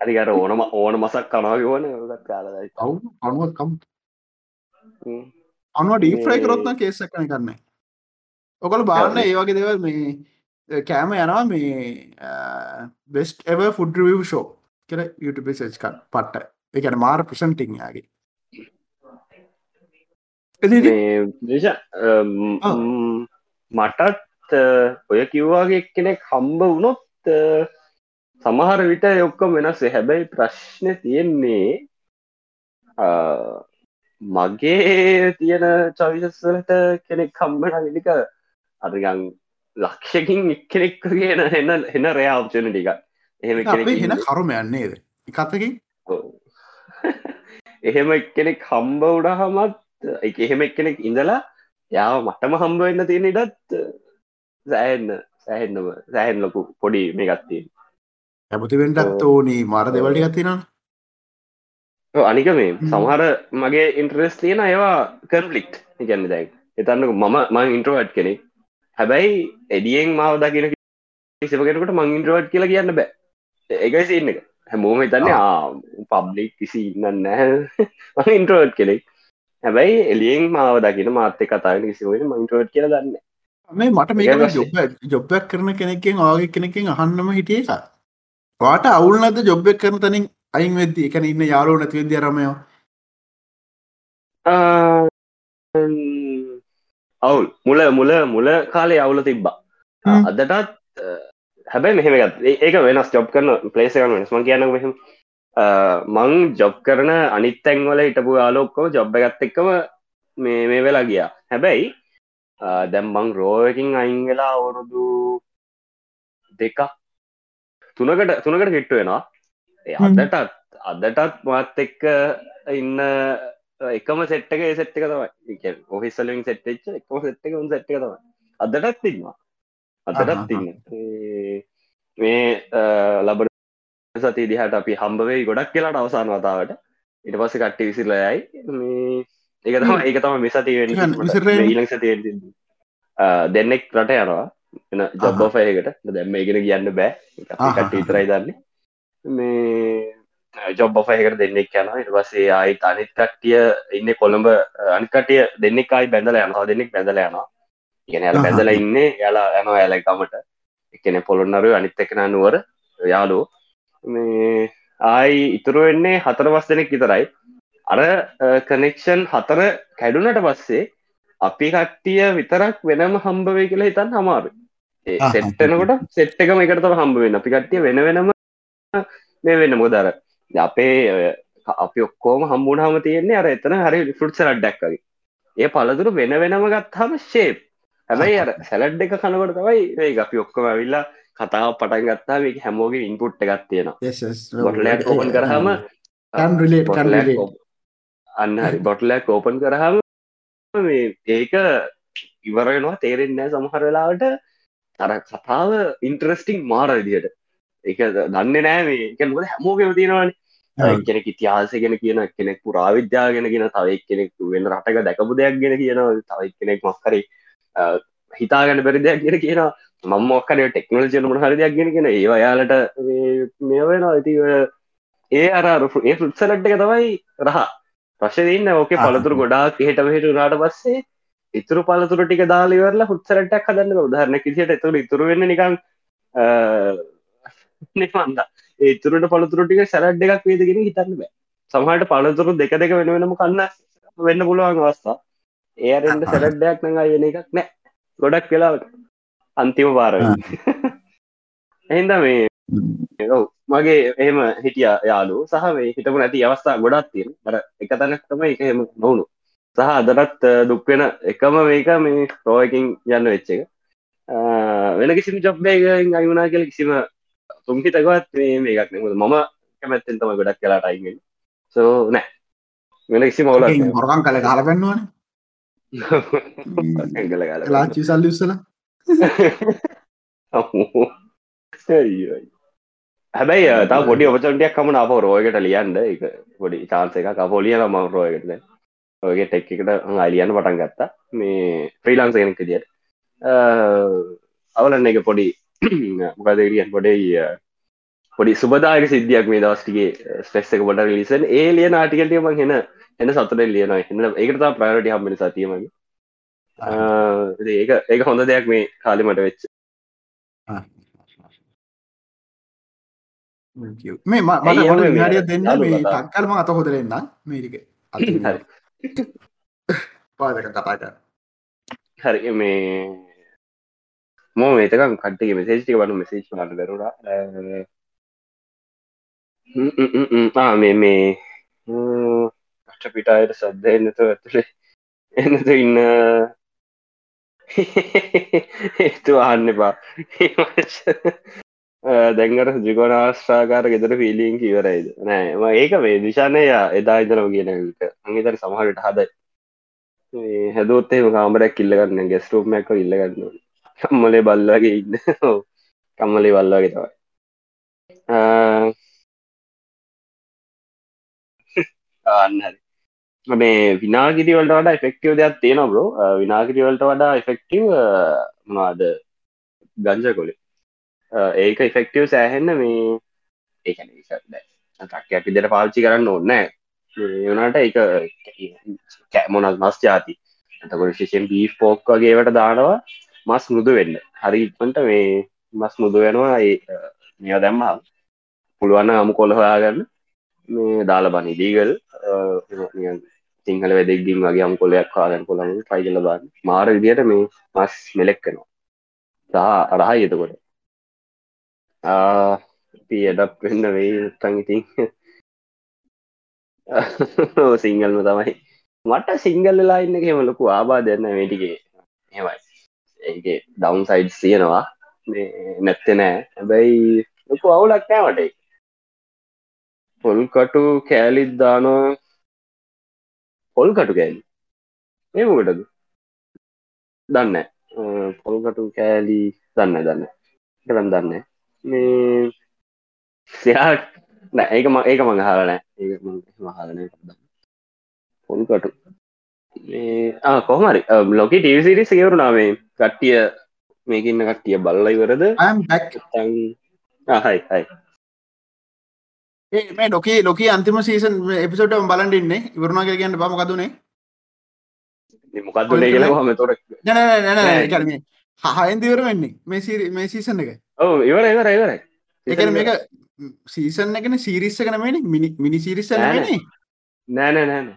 අරිකට ඕනම ඕන මසක් කනවාගේ වන ගත් කාලදයි අවු අනුවකම් අනුව ඩීෆ්‍රයි කරොත්න කේස කන කරන්න ඔකල බාන්න ඒ වගේ දෙවල් මේ කෑම යනවා මේ best ever food review show කර YouTube සේච් කන් පට්ට. එකන මාර ප්‍රසන්ටිං යාගේ. මටත් ඔය කිව්වාගේ කෙනෙක් හම්බ වුණොත් සමහර විට ඔක්කොම වෙනස් හැබැයි ප්‍රශ්න තියෙන්නේ මගේ තියෙන චවිසස්වලට කෙනෙක් කම්බට විනික අදගන් ලක්ෂකින් එක්කෙනෙක් කියන එන්න එන්න රයාප්චන ටික එහෙම හෙන කරුම යන්නේද එකතකින් <laughs> එහෙම එක්කෙනෙක් හම්බ උඩහමත් එක එහෙම එක්කෙනෙක් ඉඳලා යාව මටම හම්බ වෙන්න තියෙන ඉඩත් සෑන්න සෑහෙන්නම සෑහෙන් ලොකු පොඩි මේ ගත්තිය ඇමතිවෙන්ටත් ඕනී. මර දෙවලටි ගත්තිනවා අනික මේ සමහර මගේ ඉන්ට්‍රෙස් තියෙන ඒවා කන්ෆලික්් ගැන්න දැයි එතන්නක මම මං ඉන්ට්‍රවට් කෙනෙක්. හැබැයි එඩියෙන් මාව දකින කිසිපගෙනකට මං ඉන්ට්‍රවට් කියලා කියන්න බෑ. ඒකයි සින්න එක. හැමෝම තන්නේ ආ. පබ්ලික් කිසි ඉන්න නෑ ඉන්ට්‍රවට් කෙනෙක්. හැබැයි එලියෙන් මාව දකින මාත්‍ය කතාව කිසිවට මංටුවට කියල දන්න මේ මට මේ ජොබ් ජොබ්බක් කරන කෙනෙක්ෙන් ආගේ කෙනෙකින් අහන්නම හිටිය එක වාට අවුල් නැද ජොබ්බක් කරන තනින් අයින් වෙද්දි එකන ඉන්න යාලෝ නැතිවෙද රමයෝ අවුල්. මුල මුල මුල කාලේ අවුල තිබ්බා. අදටත් හැබැයි මෙහෙමගත් ඒක වෙනස් ජොබ් කරන පලේසකන වෙනස්ම කියන්න මෙහම. මං ජොබ් කරන අනිත් තැන්වල හිටපු යාලෝක්කම ජොබ්බ ගත්ත එක්කම මේ මේ වෙලා ගියා. හැබැයි දැම් මං රෝයකින් අයින් වෙලා අවුරුදු දෙක තුනකට තුනකට කෙට්ටු වෙනවා අදටත් අදටත් මාත් එක්ක ඉන්න එකම සෙට්ක සෙට්ක තමයි. ඔෆිස්සලින් සෙට්ච එකම සෙට්ක උන් සෙට්ක තමයි. අදටත් තින්නවා අදටත් තින්න මේ ලබ සති දිහට අපි හම්බවේ ගොඩක් කියලාට අවසාන වතාවට. ඉට පස්ස කට්ටි විසිරලයයි මේ ඒක තම ඒක තම මිසති ඊලක් සතිය දෙන්නෙක් රට යනවා. එන ජොබ්බෝෆයකට දැම්ම ඉගෙන කියන්න බෑ. කට විතරයි දන්න මේ ජොබ් ඔෆයකට දෙන්නෙක් යන ඉට පස්සේ ආයි අනිත් කට්ටිය ඉන්න කොළඹ අනිකටිය දෙන්නෙක් අයි බැඳල යනවා. දෙන්නෙක් බැඳල යනවා. ඉගෙන යාල බැඳල ඉන්න. යාලා යනවා ඇලයිකමට එකන පොළොන්නරු අනිත් එකන නුවර යාලෝ මේ ආයි ඉතුරු වෙන්නේ හතර වස් දෙනෙක් විතරයි. අර කනෙක්ෂන් හතර කැඩුනට පස්සේ අපි කට්ටිය විතරක් වෙනම හම්බවේ කියලා හිතන් හමාරු සෙට්ටනකොට සෙට්ටකම එකටතම හම්බ වෙන අපි කට්ටිය වෙන වෙනම මේ වෙන්න. මොදර අපේ අපි ඔක්කෝම හම්බුණහම තියෙන්නේ අර එතන හරි ෆුට්ස රඩ්ඩක්කගේ ඒ පලතුරු වෙන වෙනම ගත්හම ශේප් හැබැයි අර සැලඩ් එක කනකොට තමයි ඒ අපි ඔක්කොම ඇවිල්ලා කතාව පටන් ගත්තා මේ හැමෝගේ ඉන්පුට් එකක් තියෙනවා. බොටලයක් ඕපන් කරහම අන්න හරි. බොටලයක් ඕපන් කරහම මේ ඒක ඉවරෙනවා තේරෙන්නෑ සමහර වෙලාවට. අර කතාව ඉන්ට්‍රස්ටිං මාර විදියට එක දන්න නෑ එක මොද හැමෝකම තියෙනවාන. කෙනෙක් ඉතිහාස ගෙන කියන කෙනෙක් පුරාවිද්‍යා ගෙන ගෙන තවයි කෙනෙක් වෙන රටක දැකපු දෙයක් ගෙන කියනවා තවයි කෙනෙක් මක්කරේ හිතාගන්න බැරි දෙයක් ගෙන කියන මම මොක්කර ටෙක්නෝජන මන හරි දෙයක් ගෙන කියෙන ඒ යාලට මේ වෙනවා. ඇති ඒ අර ඒ ෆුට්සලට් එක තමයි රහ. ප්‍රශ්දන්න ඕක පලතුර ගොඩාක් හට හට නාට පස්සේ ඉතුරු පලතුර ටික දාලිවරලා හුත්සරටක් හදන්න උදාහරණ කිසිට එතුර ඉතුර වෙන්න නිකං නිමන්ද ඒතුරට පලතුර ටික සැරට් එකක් වේදගෙන හිතන්න බෑ. සමහට පලතුරු දෙක දෙක වෙන වෙනම කන්න වෙන්න පුළුවන් අවස්ථා. ඒරෙන්ට සැරට්ඩයක් නඟ වෙන එකක් නෑ. ගොඩක් වෙලාවට. අන්තිම පාර එහින්ද මේ ඔව්. මගේ එහෙම හිටිය යාලු සහ මේ හිටපු නැති අවස්ථා ගොඩක් තියෙන අර එක තැනක් තමයි එක එහෙම නොවුණු. සහ අදටත් දුක්වෙන එකම මේක මේ රෝයකින් යන්න වෙච්ච එක. වෙන කිසිම ජොබ්බේකින් අයුනා කියල කිසිම තුම්හිතකවත් මේ මේකක් නෙමුද මම කැමැත්තෙන් තම ගොඩක් කලාට අයිගෙන් සෝ නෑ. වෙන කිසි මවල හොරකන් කල කාලපෙන්න්නවන ලාචි සල්ලි උස්සල. හැබැයි තා පොඩි ඔපචටයක් කමන අප රෝයකට ලියන්ද එක පොඩි චාන්ස එක කපොලියන ම රෝයකටද ඔගේ ටෙක් එකට අලියන්න පටන් ගත්තා. මේ ෆ්‍රීලාන්ස කෙනෙක් දියට අවලන්න එක පොඩි <clears throat> මොකදරියන් පොඩේ පොඩි සුබදායක සිද්ධියක් මේ දවස්ටිගේ එක පොට ලිසන් ඒ ලිය නාටිකටියම හෙන එන්න සතුට ලියන එන්න ඒකතා ප්‍රයරටි හම්මනි සතියමගේ ඒක ඒක හොඳ දෙයක් මේ කාලිමට වෙච්ච. මේ මට ඩිය දෙන්න මේ තක්කල්ම අත හොදරෙන්න්න මේරික <laughs> පාදක කතාට හරි මේ මෝ මේතකම් කට්ටික මෙසේෂ්ටික වනු මෙසේච් වන්න දරුරා මේ මේ. අෂ්ට පිටායට සද්ධ එන්නතු ඇතුළේ එන්නතු ඉන්න. ඒතු අහන්න එපා. දැන්ගට ජිගොනාස්්‍රාකාර ගෙදර පිලින් කිවරයිද නෑ. ඒක මේ දිශානය එදා ඉදරම කියන අඟතර සමහට හදයි. හැදෝත්තේ කාමරයක් කිල්ලගන්න ගෙස්රූපමැක්ක ඉල්ලගන්න කම්මලේ බල්ලගේ ඉන්න. කම්මලේ බල්ලගේ තවයි අන්නරි මේ විනාගිරිවලට වඩා එෆෙක්ටව දෙයක් තියෙන බ්‍රෝ විනාගිරිවලට වඩා එෆෙක්ටව මනාද ගංජ කොලේ ඒක ඉෆෙක්ටව සෑහෙන්න මේ ඒකන ටක් පිදට පාච්චි කරන්න ඕන්න වනාට එක කෑමොනත් මස් ජාති. ඇතකොට ශෂයෙන් බී පෝක් වගේවට දානවා. මස් මුදු වෙන්න. හරි ඉක්මට මේ මස් මුදු වෙනවා මෙ දැම්ම පුළුවන්න අමු කොළ හොයාගන්න. මේ දාල බනි දීගල් සිංහල වෙදෙක්ගින් වගේ අම් කොලයක් කාගන්න කොළම ටයිගල බන්න මාර විදියට මේ මස් මෙලෙක්කනවා දා අරහා එතකොට. පියඩක් වෙන්න වෙයි තන් ඉතින්. සිංගල්ම තමයි. මට සිංගල්ලලා ඉන්න කෙම ලොකු ආබා දෙන්න මේටිගේ හෙමයි ඒ ඩවන් සයිඩ් තියෙනවා නැත්ත නෑ. හැබැයි ලොකු අවුලක් නෑ මට පොල්කටු කෑලිත් දානවා. පොල්කටු කෑලි. ඒමකටද දන්න පොල්කටු කෑලි දන්න දන්න කරම් දන්න මේ සයාට ඒක ම ඒක මඟ හරනෑ ඒ මහලනය පොල්කටු කොහමරි ලොක ටසිරි සකවරුණා මේ කට්ටිය මේකන්න කට්ටිය බල්ලයිවරද හයි හයි මේ ලොකේ ලොක අන්තිම සීසන් එපිසෝට බලන්ඩන්නේ ඉවරුණා කිය කියන්න පමකදුනේ මොකක්දුනේ කියලා හම තොර නැන හයන්දිවර වෙන්නේ මේ මේ සීසන් එක. ඔව ඉවර ඉවර ඉවර එක මේක සීසන් එකන සිරිස්ස කන මේ මිනි මිනි සිරිස්ස නේ නෑන නෑන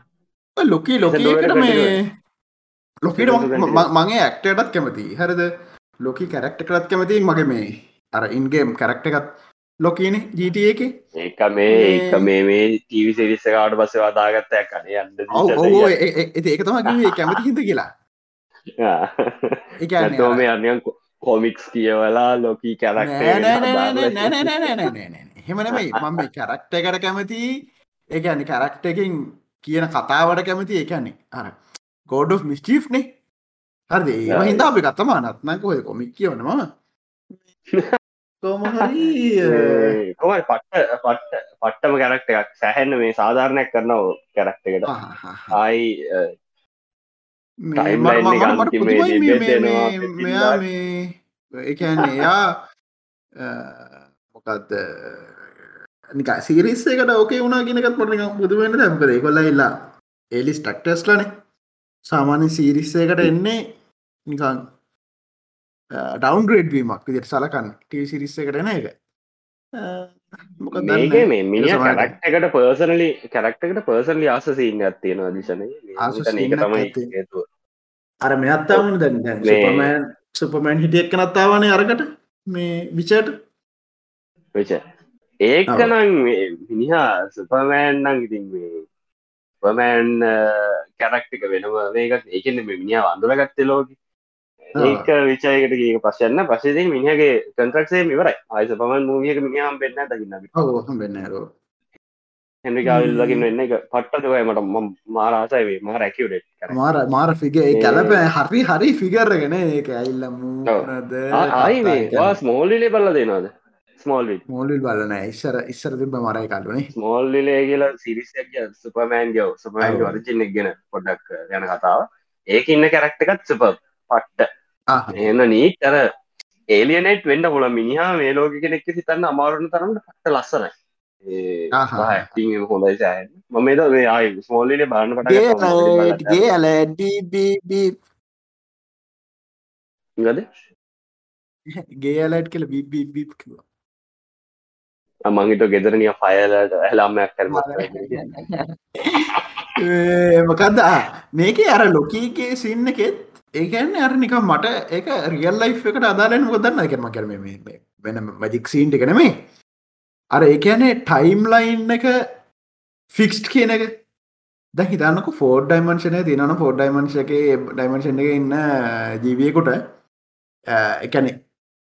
ලොකී ලොකකට මේ ලොකට මගේ ඇක්ටටත් කැමති හරද? ලොකි කැරක්ට කරත් කැමති මගේ මේ අර ඉන්ගේම් කැරක්ට එකත් ලොකන ජීට එක. ඒක මේ ඒක මේ මේ ටීවි සිරිස්ස කාට පස්ස වදාගත්ත කන යන්න ඒක තම කැමති හිද කියලා. තෝම අන්නයන් කොමික්ස් කියවලා ලොකී කැරක්ට හෙමනමයි මම කැරක්ට එකට කැමති ඒකනි කැරක්ට එකින් කියන කතාවට කැමති ඒකන්නේ අර ගෝඩ් මිස්චිෆ්නේ හරද? ඒ හින්දා අපි කත්තමා නත්නක ඔය කොමික් කියවනවා. කොමහරි <laughs> කොමයි පට්ට පට්ට පට්ටම කැරක්ට එකක්. සැහැන්න මේ සාධාරණයක් කරනව කැරක්ට එකට. ආයි මෙයා මේ එකන්නේ එයා මොකක්ද නික සිරිස් එකට ඕකේ වුණා ගෙනකත් පොට පුදුවෙන්න දැම්කර කොල්ල ඉල්ලා එලිස් ටක්ටස්ලනේ සාමාන්‍ය සීරිස්ස එකට එන්නේ නිකන් ඩවන්ග්‍රේඩ්වීමක් විදිට සලකන්න. ටී සිරිස්ස කරන එක. මේක මේ මිනි කරක්ටකට පර්සනලි කරක්ටකට පර්සනලි ආස සිීන්න ඇත්තියෙන දිශන ඒක තමයි හේතුව. අර මෙනත්තාවන දැන්. සුපමෑන් හිටියක් කනත්තාවනේ අරකට. මේ විචට වෙච ඒකනං මිනිහා සුපමෑන් නං ඉතින් මේ පමෑන් කැරක්ටික වෙනම මේකත් ඒකෙන් මිනිිය අඳුරගත්තේ ලෝකි. ඒක විචයකට ගේක පස්සන්න පසේ මිනිහගේ කන්ට්‍රක්සේ ඉවරයි. ආයිස පමන් මූියක මිනිහම් පෙන්න්න දකින්න වෙන්න හෙන්රිකාවිල්ලකින් වෙන්න. එක පට්ටදවය මට මාරාසයිවේ මාර ඇකිවඩ මාර මාර ෆිගේ කැලපෑ හරි හරි ෆිගර්ගෙන ඒක. ඇල්ලම් ආයි වා ස්මෝල්ලිලේ බල්ල දෙනවාද ස්මෝල් මෝලිල් බලන ඉස්සර ඉස්සර තිබ මරයි කලුනේ ස්මෝල්ලිලේ කියල සිරිසක් සුපමෑන් ගව සුපමෑන් වරචින්නෙක් ගෙන පොඩ්ඩක් යන කතාව. ඒක ඉන්න කැරක්ටකත් සුප පට්ට එන්න නීත් අර ඒලියනෙට් වෙන්ඩ හොල මිනිහා මේ ලෝක කෙනෙක් සිතන්න අමාරුණ තරමට පට ලස්සනයි. හොඳයි සෑන් මමද මේ ආයි ස්මෝලිල බාන්න පට ගේ ඇලඩබී ගද ගේ ඇලට් කියල බිබිබිප් කිව මංගිට ගෙදරනිය ෆයලට ඇලාම්මයක් කරම මොකක්ද මේක අර ලොකීගේ සින්න එකෙත් ඒකන්න අර නික මට ඒක රියල් ලයි් එකට අදාලෙන් ගොදන්න කරම කරම වෙන මජික් සීන්ට එකනෙමේ අර ඒකනේ ටයිම් ලයින් එක ෆික්ස්ට් කියන එක. ද හිතන්නක ෆෝඩ් ඩයිමන්ශනය තිනන ෆෝඩ් ඩයිමන්ශ එක ඩයිමන්ශන් එක ඉන්න ජීවියකුට එකන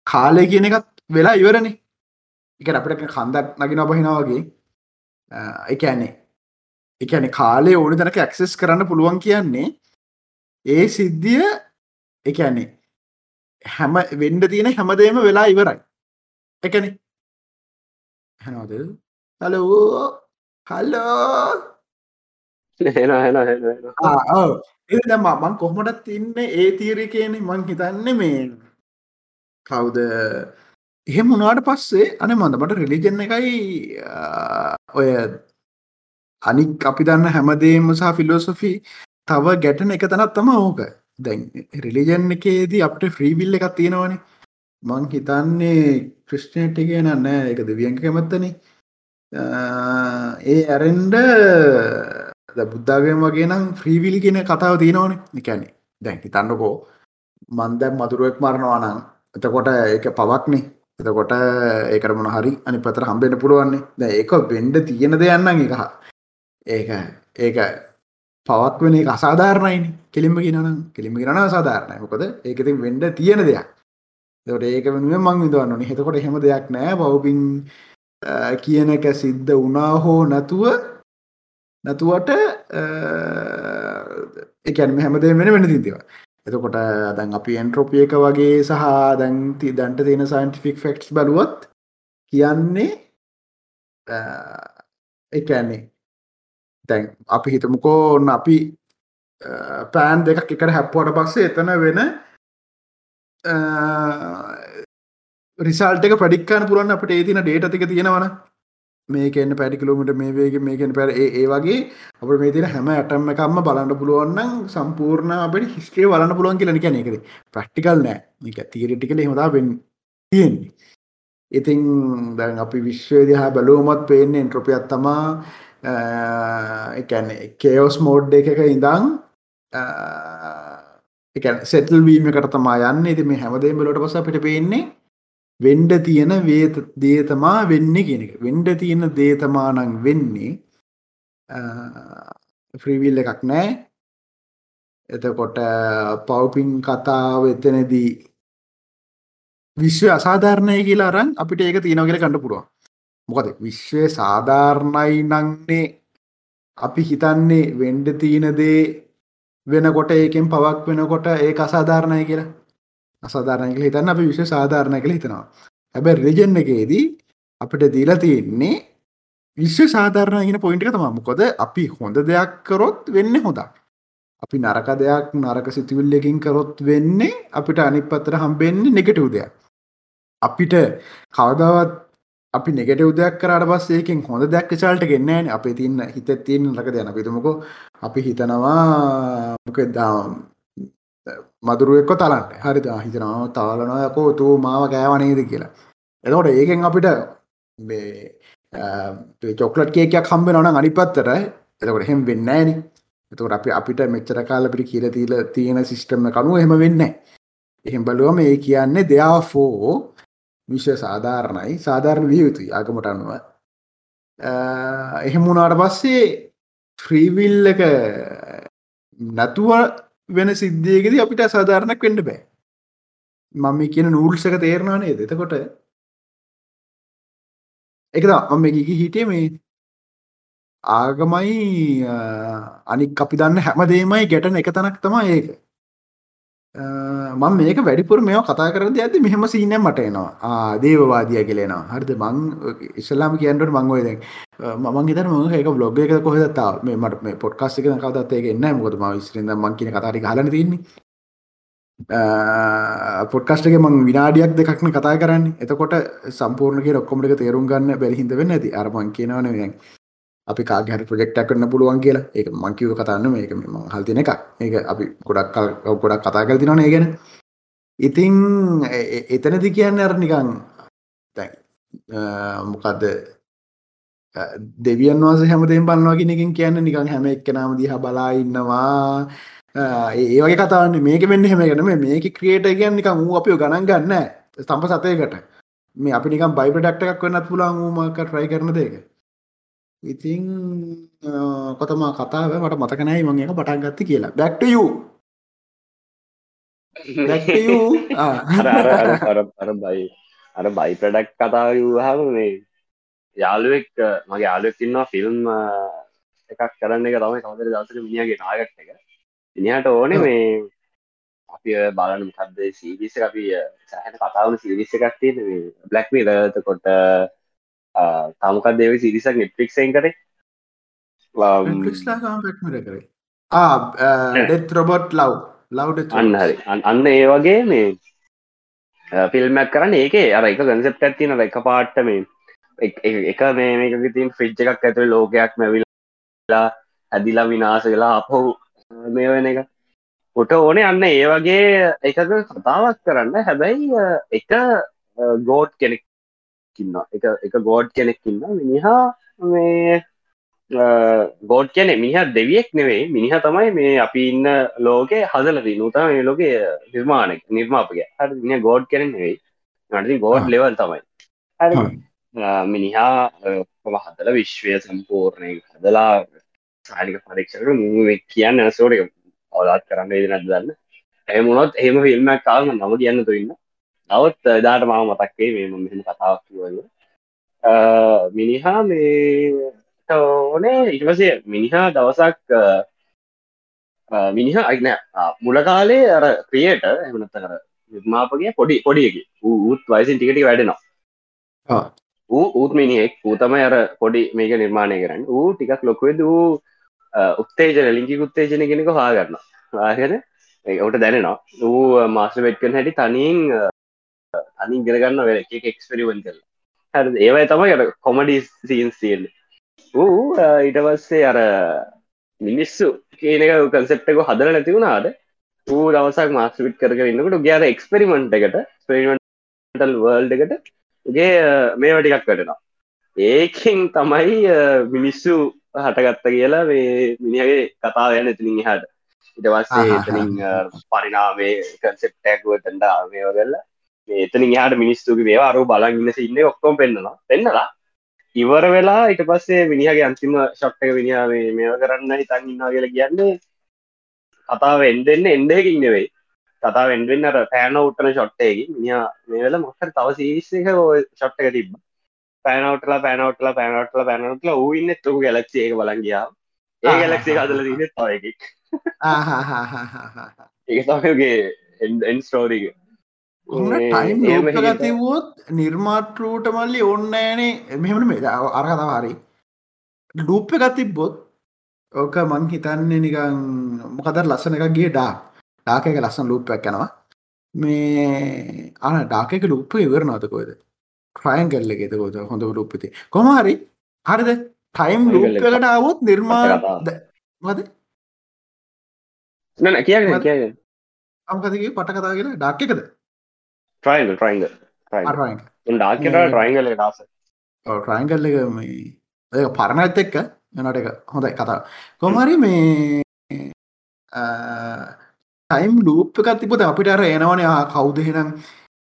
කාලය කියන එකත් වෙලා ඉවරණ එක අපට කන්දක් නගෙන බහිනාවගේ එකන්නේ එකන කාලේ ඕනි තැනක ඇක්සෙස් කරන්න පුළුවන් කියන්නේ ඒ සිද්ධිය එකන්නේ හැම වෙන්ඩ තියෙන හැමදේම වෙලා ඉවරයි. එකන හැනෝද හලෝ හල්ලෝ එදම මං කොහොමටත් ඉන්න ඒ තීරකයන මං හිතන්න මේ කවුද එහෙම මුණට පස්සේ අන මඳමට රිලිජන්න එකයි ඔය අනික් අපි දන්න හැමදේම සහ ෆිලෝසොෆි තව ගැටන එක තැනත් තම ඕක. දැන් රිලිජන් එකේදී අපට ෆ්‍රීවිල්ල එකක් තියෙනවනේ. මං හිතන්නේ ක්‍රිස්ටනට් කියන නෑ. එක දෙවියන්ක කැමත්තන. ඒ ඇරෙන්ඩ බුද්ධාගම වගේ නම් ෆ්‍රීවිල් කියන කතාව තියෙනවනේ. නිකැනෙ දැන් හිතන්නකෝ මන්දැම් මදුරුවෙක් මරණවානං එතකොට ඒක පවක්නේ. එතකොට ඒකරමන හරි අනි පතර හම්බෙන පුළුවන්නේ. ද ඒක වෙන්ඩ තියෙන දෙයන්න එක ඒක. ඒක පවත් වෙන එක අසාධාරණයින කෙලින්ම කියනනම් කෙලිම කරන සාධාරණය මොකද ඒකතින් වෙන්ඩ තියෙන දෙයක්. දට ඒක වෙනුව මං විදවන්න ඕනි. හෙතකොට හෙම දෙයක් නෑ. බවපින් කියන එක සිද්ධ වනා හෝ නැතුව නැතුවට එකැනම හැමදේ වෙන වෙන තිතිව එතකොට දැන් අපි එන්ට්‍රොපිය එක වගේ සහ දැන්ති දන්ට තියෙන සයින්ටිෆික් ෆෙක්ස් බලුවත් කියන්නේ එකන්නේ දැන් අපි හිතමුකෝ ඔන්න අපි පෑන් දෙකක් එකට හැප්පුවට පස්සේ එතන වෙන රිසල්ට එක පඩික්කාන පුරන්න අපට ඒතින ඩේට තික තියෙනවන. මේකන්න පැඩි කිලෝමිට මේ වේගේ මේකෙන් පැර ඒ වගේ අප මේ තින හැම ඇටම එකක්ම බලන්න පුළුවන්න්න සම්පූර්ණ අපට හිස්ටේ වලන්න පුළුවන් කියලන කැන එකද ප්‍රක්ටිකල් නෑ. එක තීරටිකල හොදා වෙන් තියෙන්නේ. ඉතින් දැන් අපි විශ්වය දිහා බැලුවමත් පේන්නේ එන්ට්‍රොපියත් තමා එකන්නේ කේෝස් මෝඩ් එකක ඉඳං එක සෙටල් වීමකට තමා යන්න. ඉති මේ හැමදේ බලට පස අපිට පේන්නේ වෙන්ඩ තියෙන වේත දේතමා වෙන්න කියෙනෙක වෙන්ඩ තියෙන දේතමානං වෙන්නේ ෆ්‍රීවිල් එකක් නෑ. එතකොට පව්පින් කතාව එතනදී විශ්ව අසාධාරණය කියලා අරන් අපිට ඒක තියෙනව කියලා කණ්ඩ පුරුව මොකද විශ්වය සාධාරණයි නංනේ. අපි හිතන්නේ වෙන්ඩ තියෙන දේ වෙනකොට ඒකෙන් පවක් වෙනකොට ඒ අසාධාරණය කියලා. අසාධාරණය කියලා හිතන්න අපි විශ්ව සාධාරණය කියලා හිතනවා. හැබැයි රිජන් එකේදී අපිට දීලා තියෙන්නේ විශ්ව සාධාරණ කියන පොයින්ට් එක තමයි. මොකද අපි හොඳ දෙයක් කරොත් වෙන්නේ හොඳක් අපි නරක දෙයක් නරක සිතුවිල්ලකින් කරොත් වෙන්නේ අපිට අනිත් පැත්තට හම්බෙන්නේ නෙගටිව් දෙයක්. අපිට කවදාවත් අපි නෙගටව් දෙයක් කරට පස් ඒකින් හොඳ දෙයක් චල්ට ගෙන්නෑන අපේ තින්න හිත තියන ලක දෙයන පිතුමකෝ අපි හිතනවා මොක මදුරුවෙක්කො තලන්න. හරි හිතනවා තාලනයකෝ තු මාව කෑවනේද කියලා. එතකොට ඒකෙන් අපිට චොක්ලට් කේකයක් හම්බ නොන අනිපත්තර එතකොට හෙම වෙන්න ෑන. එතකොට අපි අපිට මෙච්චර කාලපිට කියල තිීල තියෙන සිිස්ටම කනුව එහෙම වෙන්න එහෙම බලුවම ඒ කියන්නේ දෙයා ෆෝ විශ්ව සාධාරණයි. සාධාරණ විය යුතුයි ආගමට අනුව. එහෙම වුණාට පස්සේ ෆ්‍රීවිල් එක නැතුව වෙන සිද්ධියකෙද අපිට සාධාරණක් වෙන්න බෑ. මම කියන නූල්සක තේරණානේ දෙතකොට එක මම ගිගි හිටිය මේ ආගමයි අනික් අපි දන්න හැමදේමයි ගැටන එක තනක් තමා ඒක. මම මේක වැඩිපුර මේ කතා කරද ඇද මෙහෙම සීනය මට එනවා. දේවවාදිය කියලෙනවා හරිද? මං ඉස්ලාම කියන්නට මංගොය දැන් මං හිතන ම ඒක බ්ලොග් එක කොහෙදත්තා මේ මට මේ පොඩ්කාස් එක කවදත් ඒක එන්න මොකද ම විස්රින්ද මං කියන කතාරි හලන තින්නේ පොඩ්කස්ටගේ මං විනාඩියක් දෙකක්න කතා කරන්න. එතකොට සම්පූර්ණගේ රොක්කොමට තේරුම් ගන්න බැරිහිද වෙන්න ඇති අරමං කියනවන අපි කාගහට ප්‍රජෙක්ටක් කරන්න පුළුවන් කියලා. ඒක මංකිව කතන්න මේක ම හල්තින එකක්. ඒක අපි ගොඩක් කල් ගොඩක් කතා කර තිනනේ ගැන. ඉතිං එතනදි කියන්න අර නිකං මොකක්ද දෙවියන් වස හැමතෙන් පන්නවා කෙනකින් කියන්න නිකං හැම එක්කනම දිහ බලා ඉන්නවා. ඒවගේ කතාන්න මේක වෙන්න හෙමගෙනම මේක ක්‍රියට කියන්න නිකම් වූ අපිෝ ගණන් ගන්න. ස්තම්ප සතයකට මේ අපි නිකම් බයිපඩක්ට එකක් වන්නත් පුලාන් වූමක ට්‍රයි කරන දෙක ඉතිං කොතම කතාව මට මතකනයි මං එක පටන් ගත්ති කියලා. බැක්ට යු <laughs> අර බයි අර බයි ප්‍රඩක් කතාව වහම මේ යාළුවෙක් මගේ යාලුවෙක් ඉන්නවා ෆිල්ම් එකක් කරන්න එක තමයි කවදර දසක මිනිියගේ නාගට් එක. ඉනිහට ඕනේ මේ අපි බලන කක්ද සීවිස අපි සහන කතාවන සිරිස එකක් තියෙන බ්ලක්මි ලත කොට තමකක් දෙව සිරිසක් නෙට්‍රික්ෂන් කරේ ඩෙත් රොබොට් ලව් ලව් අන්න හරි අන්න ඒ වගේ මේ ෆිල්මක් කරන්න ඒක අර එක ගන්සෙප් ඇත්තින එක පාට්ට මේ එක මේ මේක තින් ෆිච්ච එකක් ඇතුළ ලෝකයක් මැවිලා ඇදිලා විනාස වෙලා අපහු මේ වෙන එක ොට ඕනේ අන්න ඒ වගේ එකක කතාවක් කරන්න හැබැයි එක ගෝඩ් කෙනෙක් කින්න එක එක ගෝඩ් කෙනෙක්කින්න මිනිහා මේ ගෝඩ් කියන මිනිහ දෙවියෙක් නෙවෙයි. මිනිහ තමයි මේ අපි ඉන්න ලෝකේ හදලදී නූතම මේ ලෝක නිර්මාණක නිර්මාපගේ හරි මිනි ගෝඩ් කෙනෙ නෙවෙයි. නටති ගෝඩ් ලෙවල් තමයි. හරි. මිනිහා හදල විශ්වය සම්පූර්ණය හදලා සානික පරීක්ෂකට මුව කියන්න සෝට අවලාත් කරන්න ද නැද දන්න. එමුණොත් එහෙම ෆිල්ම්මක් කාම නම කියන්න තුන්න නවත් දාට මාව මතක්වේ මෙම කතාවක් කිවල මිනිහා මේ ඕනේ ඉටවසේ මිනිහා දවසක් මිනිහ අයින මුල කාලේ අර ක්‍රියට එමනත්ත කර නිර්මාපගේ පොඩි පොඩියකි. ඌත් වයිසින් ටිකටි වැඩෙනවා. ඌ ඌත් මිනිහෙක්. ඌතමයි අර පොඩි මේක නිර්මාණය කරන්න. ඌ ටිකක් ලොකුවෙද වූ උත්තේජන ලිංකි උත්තේජන කෙනෙක හාගන්න ආගෙන ඔට දැනෙනවා. ඌ මාස වෙට්කන හැටි තනින් තනින් ගෙනගන්න වෙල එක එක්ස්පෙරිවෙන් කල හ ඒවයි තමයි අර කොමඩි සීන් සියල්ල ඌ ඊටවස්සේ අර මිනිස්සු කියනක කන්සෙප්ටක හදර නැති වුණාද ඌ දවසක් මාස්විට් කර ඉන්නකට ගයාර එක්ස්පෙරිමෙන්ට් එකට ස්පෙරිමෙන්ටල් වර්ල්ඩ එකට ගේ මේ වටිකක් කටනවා ඒකින් තමයි මිනිස්සු හටගත්ත කියලා මේ මිනිහගේ කතාව යන එතිනින් හට ඉටවස්සේ එතනින් පරිනාවේ කන්සෙප්ටැක්ුවටට මේවගල්ල එතන යාට මිනිස්තුගේ වේ අරු බලන් ඉන්න ඔක්කොම් පෙන්න්නලා පෙන්නලා ඉවර වෙලා ඉට පස්සේ මිනිහගේ අන්තිම ශක්්ක විනිා මේව කරන්න හිතන් ඉන්නා කියලා කියන්නේ කතාව එන්ඩෙන්න එන්ඩකින් නෙවෙයි. කතා වෙන්ඩෙන් අර පෑන උටන ෂොට්ටයකි මිය මේවල මොකර තව සිරිස්සක ෂොට්ටක තිබ පෑනවටලා පෑනවටලා පෑනවටලා පැනවටලා ඌන්න තුක ගැලක්ෂේක බලගියා ඒ ගැලක්ෂේ අදල දින තවයකි ඒ තමගේ එන් ස්ටෝරික ටයිම් තිවොත් නිර්මාටරූට මල්ලි ඔන්නෑනේ මෙහමන මේ අරකතාව හරි. ලූප්ප එකත් තිබ්බොත් ඕක මං හිතන්නේ නිකං මොකදර ලස්සන එක ගේ ඩා ඩාකක ලස්සන ලූප්පයක් යනවා. මේ අන ඩාකක ලුප්ප ඉවරනවතකොද ට්‍රයන් කල්ල එකෙත කොද හොඳ ලුප්පති කොමහරි හරිද? ටයිම් ලූප්කට අවුත් නිර්මා මද නන කිය කිය අමකදගේ පට කතා කියලා? ඩාක්කකද ට්‍රයින් ට්‍රයින්ග ඩාකට ට්‍රයින්ගල ඩාස ට්‍රයින්ගල්ල එක මේ පරණත් එක්ක එනට එක හොඳයි කතා කොමරි මේ ටයිම් ලූප් එකත් තිබත අපිට අර එනවන කවුදහෙනම්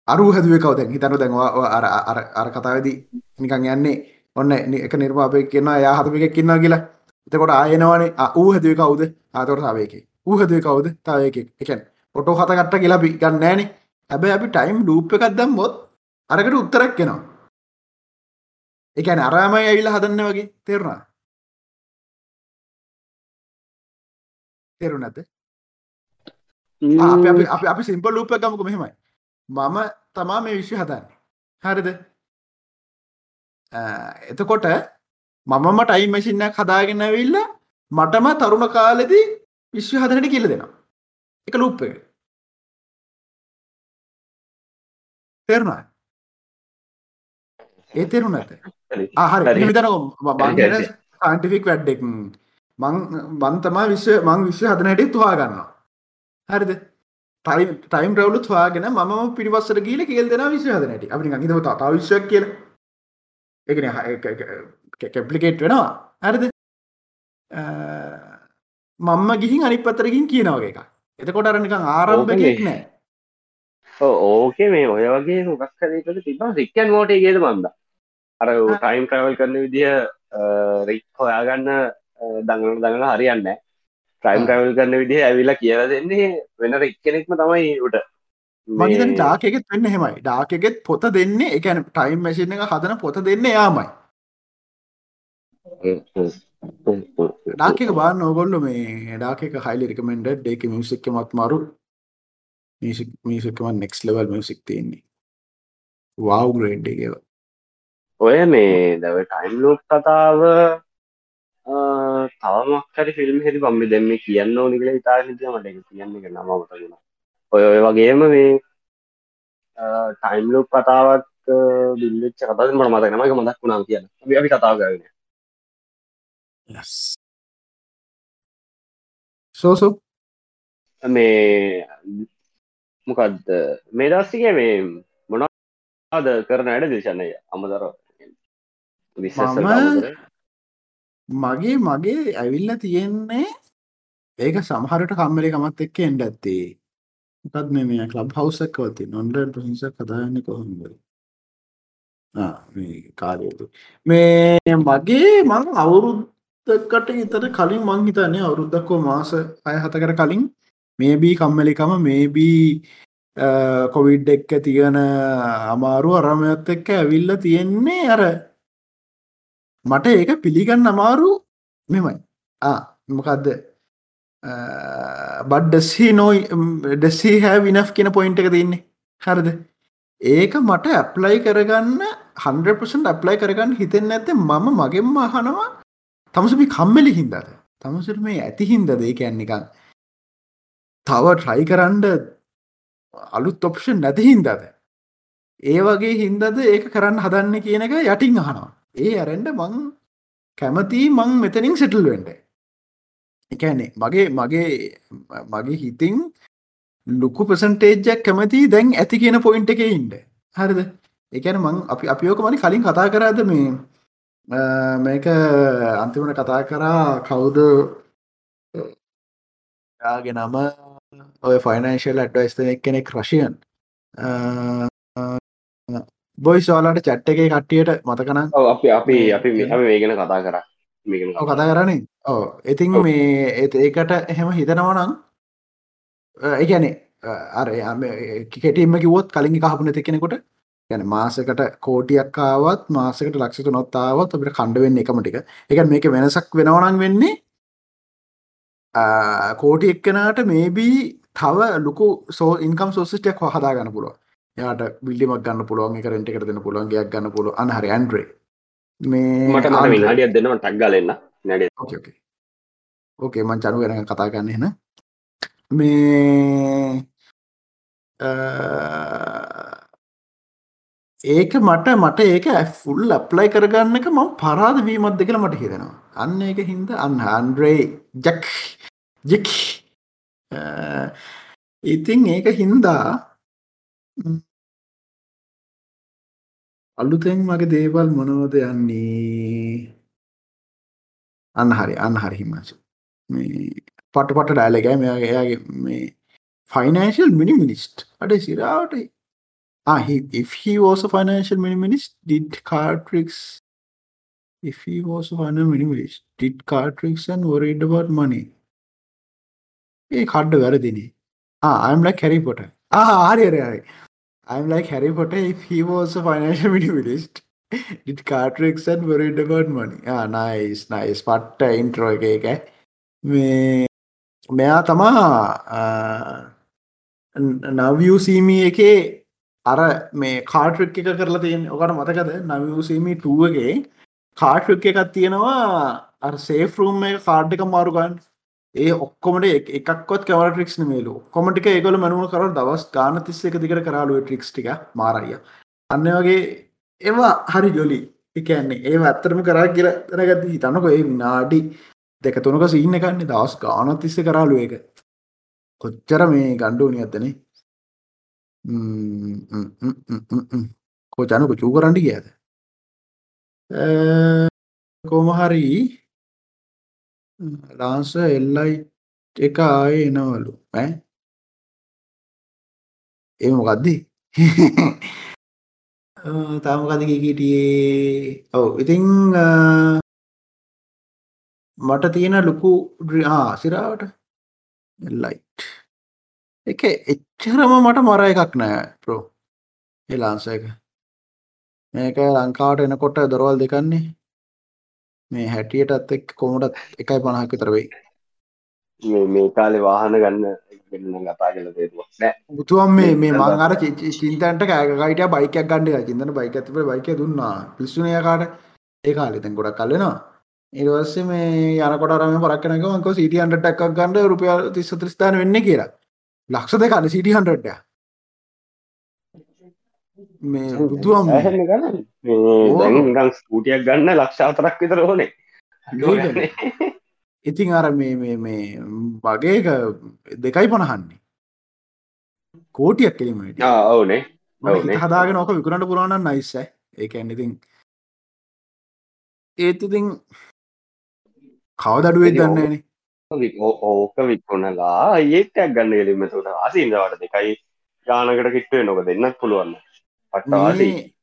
අරු හැදුව කවද හිතනු දැන්වා අර අර කතාවදී නිකං යන්නේ ඔන්න එක නිර්මාපය කියන්න යා හතපික කින්නා කියලා එතකොට ආයනවානේ ඌ හැදුව කවුද ආතොට සාවයක ඌ හැදුව කවුද තාවයක එකන් ඔටෝ හතකට්ට කියලා ගන්න නෑනේ හැබැ අපි ටයිම් ලූප් එකක් දම්මොත් අරකට උත්තරක් කෙනවා එකන අරාමයි ඇවිල්ල හදන්න වගේ තෙරුණා තෙරු නැත අපි අපි අපි සිම්පල් ලූප ගමක මෙහෙමයි. මම තමා මේ විශ්ව හදන්නේ. හරිද? එතකොට මමම ටයි මසිින්නක් හදාගෙන ඇවිල්ල මටම තරුණ කාලෙදී විශ්ව හදනට කියල දෙනවා. එක ලූප් එක. තෙරුණා ඒ තෙරුණ ඇත හරි. හිතන මං සන්ටිෆික් වැඩ්ඩෙක් මං බන්තමා විශ්ව මං විශ්ව හදනට තුවා ගන්නවා හරිද? ටයිම් රවලු වාගෙන ම පිරිවස්සර ගීල කියල් දෙෙන විශ්ව හදනට අපි හිතව තා විශ්වක් කියල. එකන කැප්ලිකේට් වෙනවා. හරිද? මම්ම ගිහින් අනි පතරකින් කියනවගේ එක එතකොට අරනිකං ආරම්භකෙක් නෑ ඕකේ මේ ඔය වගේ මොකක් කරකට තිබා සික්කන් මෝටේ ගේද මන්ද? අර ටයිම් ට්‍රවල් කරන විදිහ රික් හොයාගන්න දඟන දඟන හරියන්න ටයිම් ට්‍රවල් කරන විදිහ ඇවිලා කියලා දෙන්නේ වෙන රික් කෙනෙක්ම තමයි උට මගේතන ඩාකෙත් වෙන්න හෙමයි ඩාකෙත් පොත දෙන්නේ එකන ටයිම් මැසින එක හදන පොත දෙන්න යාමයි ඩාකක <laughs> බාන්න ඕගොල්ල මේ ඩාකක හයිලි රිකමෙන්ඩ ඒක මියසික්ක මත් මරු මියසික් මියසිකම නෙක්ස් ලවල් මියසික් තියෙන්නේ. වව් ග්‍රේඩ් එකව ඔය මේ දව ටයිම් ලෝප් කතාව තවමක්කරි ෆිල්ම් හෙරි බම්මි දෙම කියන්න ඕනිකල ඉතා හිතිය මට එක කියන්න එක නමමතගෙන ඔය ඔය වගේම මේ ටයිම් ලෝප් කතාවත් බිල්ලච්ච කතා මට මතකනමක මදක් වුණා කියන්න. අපි කතාව කරන සෝසෝ මේ මොකක්ද මේ දස්සික මේ මොනාද කරන අයට දේශනය අමදර මගේ මගේ ඇවිල්ල තියෙන්නේ ඒක සමහරට කම්මලි කමත් එක්ක එන්ඩ ඇත්තේ. මොකත් මේ මේ කලබ් හවසක් වති නොන්ඩ ප්‍රහිස කතාන්න කොහොඳ කාරයතු මේ මගේ මං අවුරුද්ධකට ඉතර කලින් මං හිතන්නේ අවුරුද්ධක්කෝ මාස අය හතකට කලින් මේබී කම්මලිකම මේබී කොවිඩ් එක්ක තියෙන අමාරු අරමයත් එක්ක ඇවිල්ල තියෙන්නේ අර. මට ඒක පිළිගන්න අමාරු මෙමයි මොකක්ද බඩ්ඩසි නොයි ඩෙසි හැ විනෆ් කියන පොයින්ට එක තින්නේ හරිද? ඒක මට ඇප්ලයි කරගන්න 100% ඇප්ලයි කරගන්න හිතෙන් ඇත මම මගෙන්ම අහනවා. තමසුපි කම්මලි හින්දද? තමසුර මේ ඇති හින්ද දේ කැන්නිකං තව ට්‍රයි කරන්ඩ අලුත් ඔප්ෂන් නැති හින්දද ඒ වගේ හින්දද ඒක කරන්න හදන්න කියන එක යටින් අහනවා. ඒ ඇරෙන්ඩ මං කැමති මං මෙතනින් සෙටල් වෙන්ඩ එකනේ මගේ මගේ මගේ හිතින් ලොකු ප්‍රසන්ටේජ්ජක් කැමති දැන් ඇති කියන පොයින්ට එක ඉන්ඩ හරිද? එකන මං අපි අපියෝක මනි කලින් කතා කරාද මේ මේක අන්තිමට කතා කරා කවුද? යාගේ නම ඔය ෆයිනන්ශල් ඇඩ්වයිස් කෙනෙක් රශයන් බොයි සෝලාට චැට් එක කට්ටියට මතකන අපි අපි අපි මේ- ගැන කතා කරා. කතා කරන්නේ? ඕ ඉතින්. මේ ඒකට එහෙම හිතනවනම් ඒගැනේ අර කෙටීම කිවොත් කලින් කහපන ති කෙනෙකොට ගැන මාසකට කෝටියක් කාවත් මාසකට ලක්ෂතු නොත්තාවත් අපිට කණ්ඩ වෙන්න එකම ටික. එක මේක වෙනසක් වෙනවනන් වෙන්නේ කෝටි එක්කනට මේබී තව ලොකු සෝ ඉන්කම් සෝසිටයක් හදා ගන්න පුළුව යාට බිල්ඩිමක් ගන්න පුළුවන් එක රෙන්ට එකට දෙන්න පුළුවන් ගයක් ගන්න පුළුව අනහරි ඇන්ඩ්‍රේ මේ මට. විනාඩියක් දෙන්නම ටක් ගලන්න නැඩ. ඕකේ මං චනු ගැන කතා ගන්න එන මේ ඒක මට මට ඒක ෆුල් අප්ලයි කරගන්න එක මම පරාද වීමත් දෙකල මට හිතෙනවා. අන්න ඒක හින්ද අන්න අන්ඩ්‍රේ ජක් ජෙක් ඉතින් ඒක හින්දා ම්, අලුතෙන් මගේ දේවල් මොනවද යන්නේ? අන්න හරි අන්න හරි හිමාශ. මේ පට පට ඩයිලගෑ මෙයාගේ එයාගේ මේ ෆයිනන්ශල් මිනිමිනිස්ට් අඩ සිරාවට Ah, he, if he was a financial minimalist, did card tricks? If he was a financial minimalist, did card tricks and worried about money? Eh, ඒ කඩ්ඩ වැරදිනේ. Ah, I'm like Harry Potter. Ah, හරි හරි හරි. I'm like Harry Potter if he was a financial <laughs> minimalist. did card tricks and worried about money. Ah, nice, nice. පට්ට intro එක එක. මේ මෙයා තමා ah, නවසීමී එකේ අර මේ කාට්‍රික් එක කරලා තියෙන ඔකට මතකද? නවසීමී ටුවගේ කාට්‍රික් එකක් තියෙනවා අර සේෆ රුම් එක කාඩ් එක මාරුගන්න ඒ ඔක්කොමට එක- එකක්වත් කවර ට්‍රික්ස් මේලු කොමටික ඒගොල මනුව කර දවස් ගාන තිස්ස එක දිකට කරලුව ට්‍රික්ස් ටික මාරයිය අන්න වගේ ඒවා හරි ජොලි එකන්නේ ඒ ඇත්තරම කරා කියල තරගති හිතනක ඒ විනාඩි දෙක තුනක සින්න එකන්නේ දවස් ගානත් තිස්ස කරලුව එක කොච්චර මේ ගණ්ඩුවනි ඇත්තනේ කෝචනක චූ කරන්ඩි කියද කෝම හරි ලාන්ස එල්ලයි එක ආය එනවලු ඈ. ඒ මොකක්දී <laughs> තාමකද කීටියේ ඔව ඉතිං මට තියෙන ලොකු ඩ්‍රා සිරාවට ලයිට් එක එච්චරම මට මර එකක් නෑ ප්‍රෝ එලාන්ස එක මේක ලංකාවට එනකොට දොරවල් දෙකන්නේ මේ හැටියටත් එක් කොමටත් එකයි පණහක් විතරවෙයි මේ මේ කාලේ වාහන ගන්න ගන්න කතා කල තේරුවක් නෑ බුතුවම් මේ මේ මං අර චින්තන්ට කෑගයිට බයිකයක් ගණඩ චිතන බයික ඇතිප බයික දුන්නා පිස්සුනයකාට ඒ කාලෙතැන් ගොඩක් කල්ලෙනවා ඒවස්සේ මේ යනකොටරම පරක්කනක සිටියන්ට ටක්ක් ගන්නඩ රුපියල් තිස්ස ත්‍රස්ථාන වෙන්න කියලා ලක්ෂ දෙකන්න සිටිහන්ටය මේ බුදුවම් මේ. ඇහෙන්න ගන්න ස්කූටියක් ගන්න ලක්ෂාතරක් විතර ඕනේ. ඉතින් අර මේ මේ මේ වගේ දෙකයි පණහන්නේ. කෝටියක් කෙලීමට ඔව්නේ. හදාගෙන ඕක විකුණට පුරාණන් නයිස්ස ඒක ඉතින් ඒත් ඉතින් කවදඩුවේ දන්නේන ඕක විකුණලා ඒටක් ගන්න ගෙලින්ම තුට ආසීන්දවට දෙකයි ගානකට කිට්ටුවේ නොක දෙන්නත් පුළුවන්. පට්ටවාසී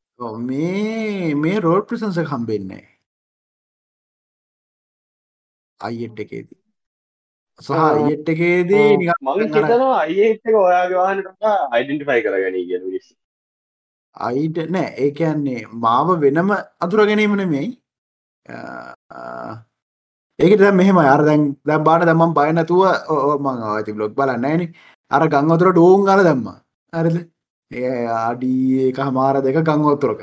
මේ මේ රෝඩ් ප්‍රසන්ස කම්බෙන්නේ අයිෙට් එකේදී. සහ අයිෙට් එකේදී නිකන් මං අර- හිතනවා අයිඒක ඔයාගේ වාහනට අයිඩෙන්ටිෆයි කරගනී කියන විස් අයිට නෑ ඒකන්නේ මාව වෙනම අතුර ගැනීම නෙමෙයි ඒක මෙහම අර දැන් දැම් බාන දම්මන් බයනතුව මං ආති බ්ලොග් බල නෑන අර ගංගොතුර ඩෝන් අල දැම්ම. අරද ඒ අඩී එක හමාර දෙක ගංගොත්තුරක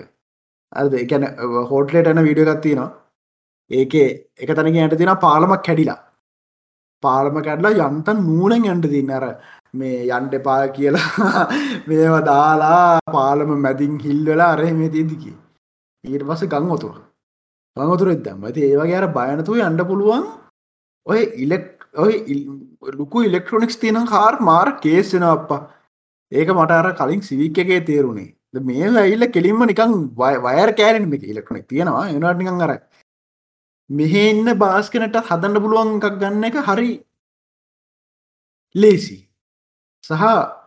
අද එකන හෝටලේට යන වීඩිය ගත්තිනවා ඒකේ එක තැනක ඇයට තින පාලමක් කැඩිලා. පාලම කැඩලා යන්තන් නූනෙන් ඇන්ට තින්න අර මේ යන්ට එපා කියලා <laughs> මේවා දාලා පාලම මැදින් හිල්වෙලා අරහ මේ තියදිකි ඊට පස ගංගොතුර. ගංගොතුර එදම් ඇති ඒවගේ අර බයනතුව යන්න පුළුවන් ඔය ඉලෙක් ඔය ඉල්- ලොකු ඉලෙක්ට්‍රොනික්ස් තියෙන කාර් මාර කේස්සෙන අප්පා. ඒක මට අර කලින් සිවික් එකේ තේරුණේ. ද මේ ඇල්ල කෙලින්ම නිකං වය- වයර් කෑරෙන මේ ඉලෙක්ට්‍රොනික් තියෙනවා. එනට නිකං අර මෙහෙ ඉන්න බාස්කනට හදන්න පුළුවන් එකක් ගන්න එක හරි ලේසි සහ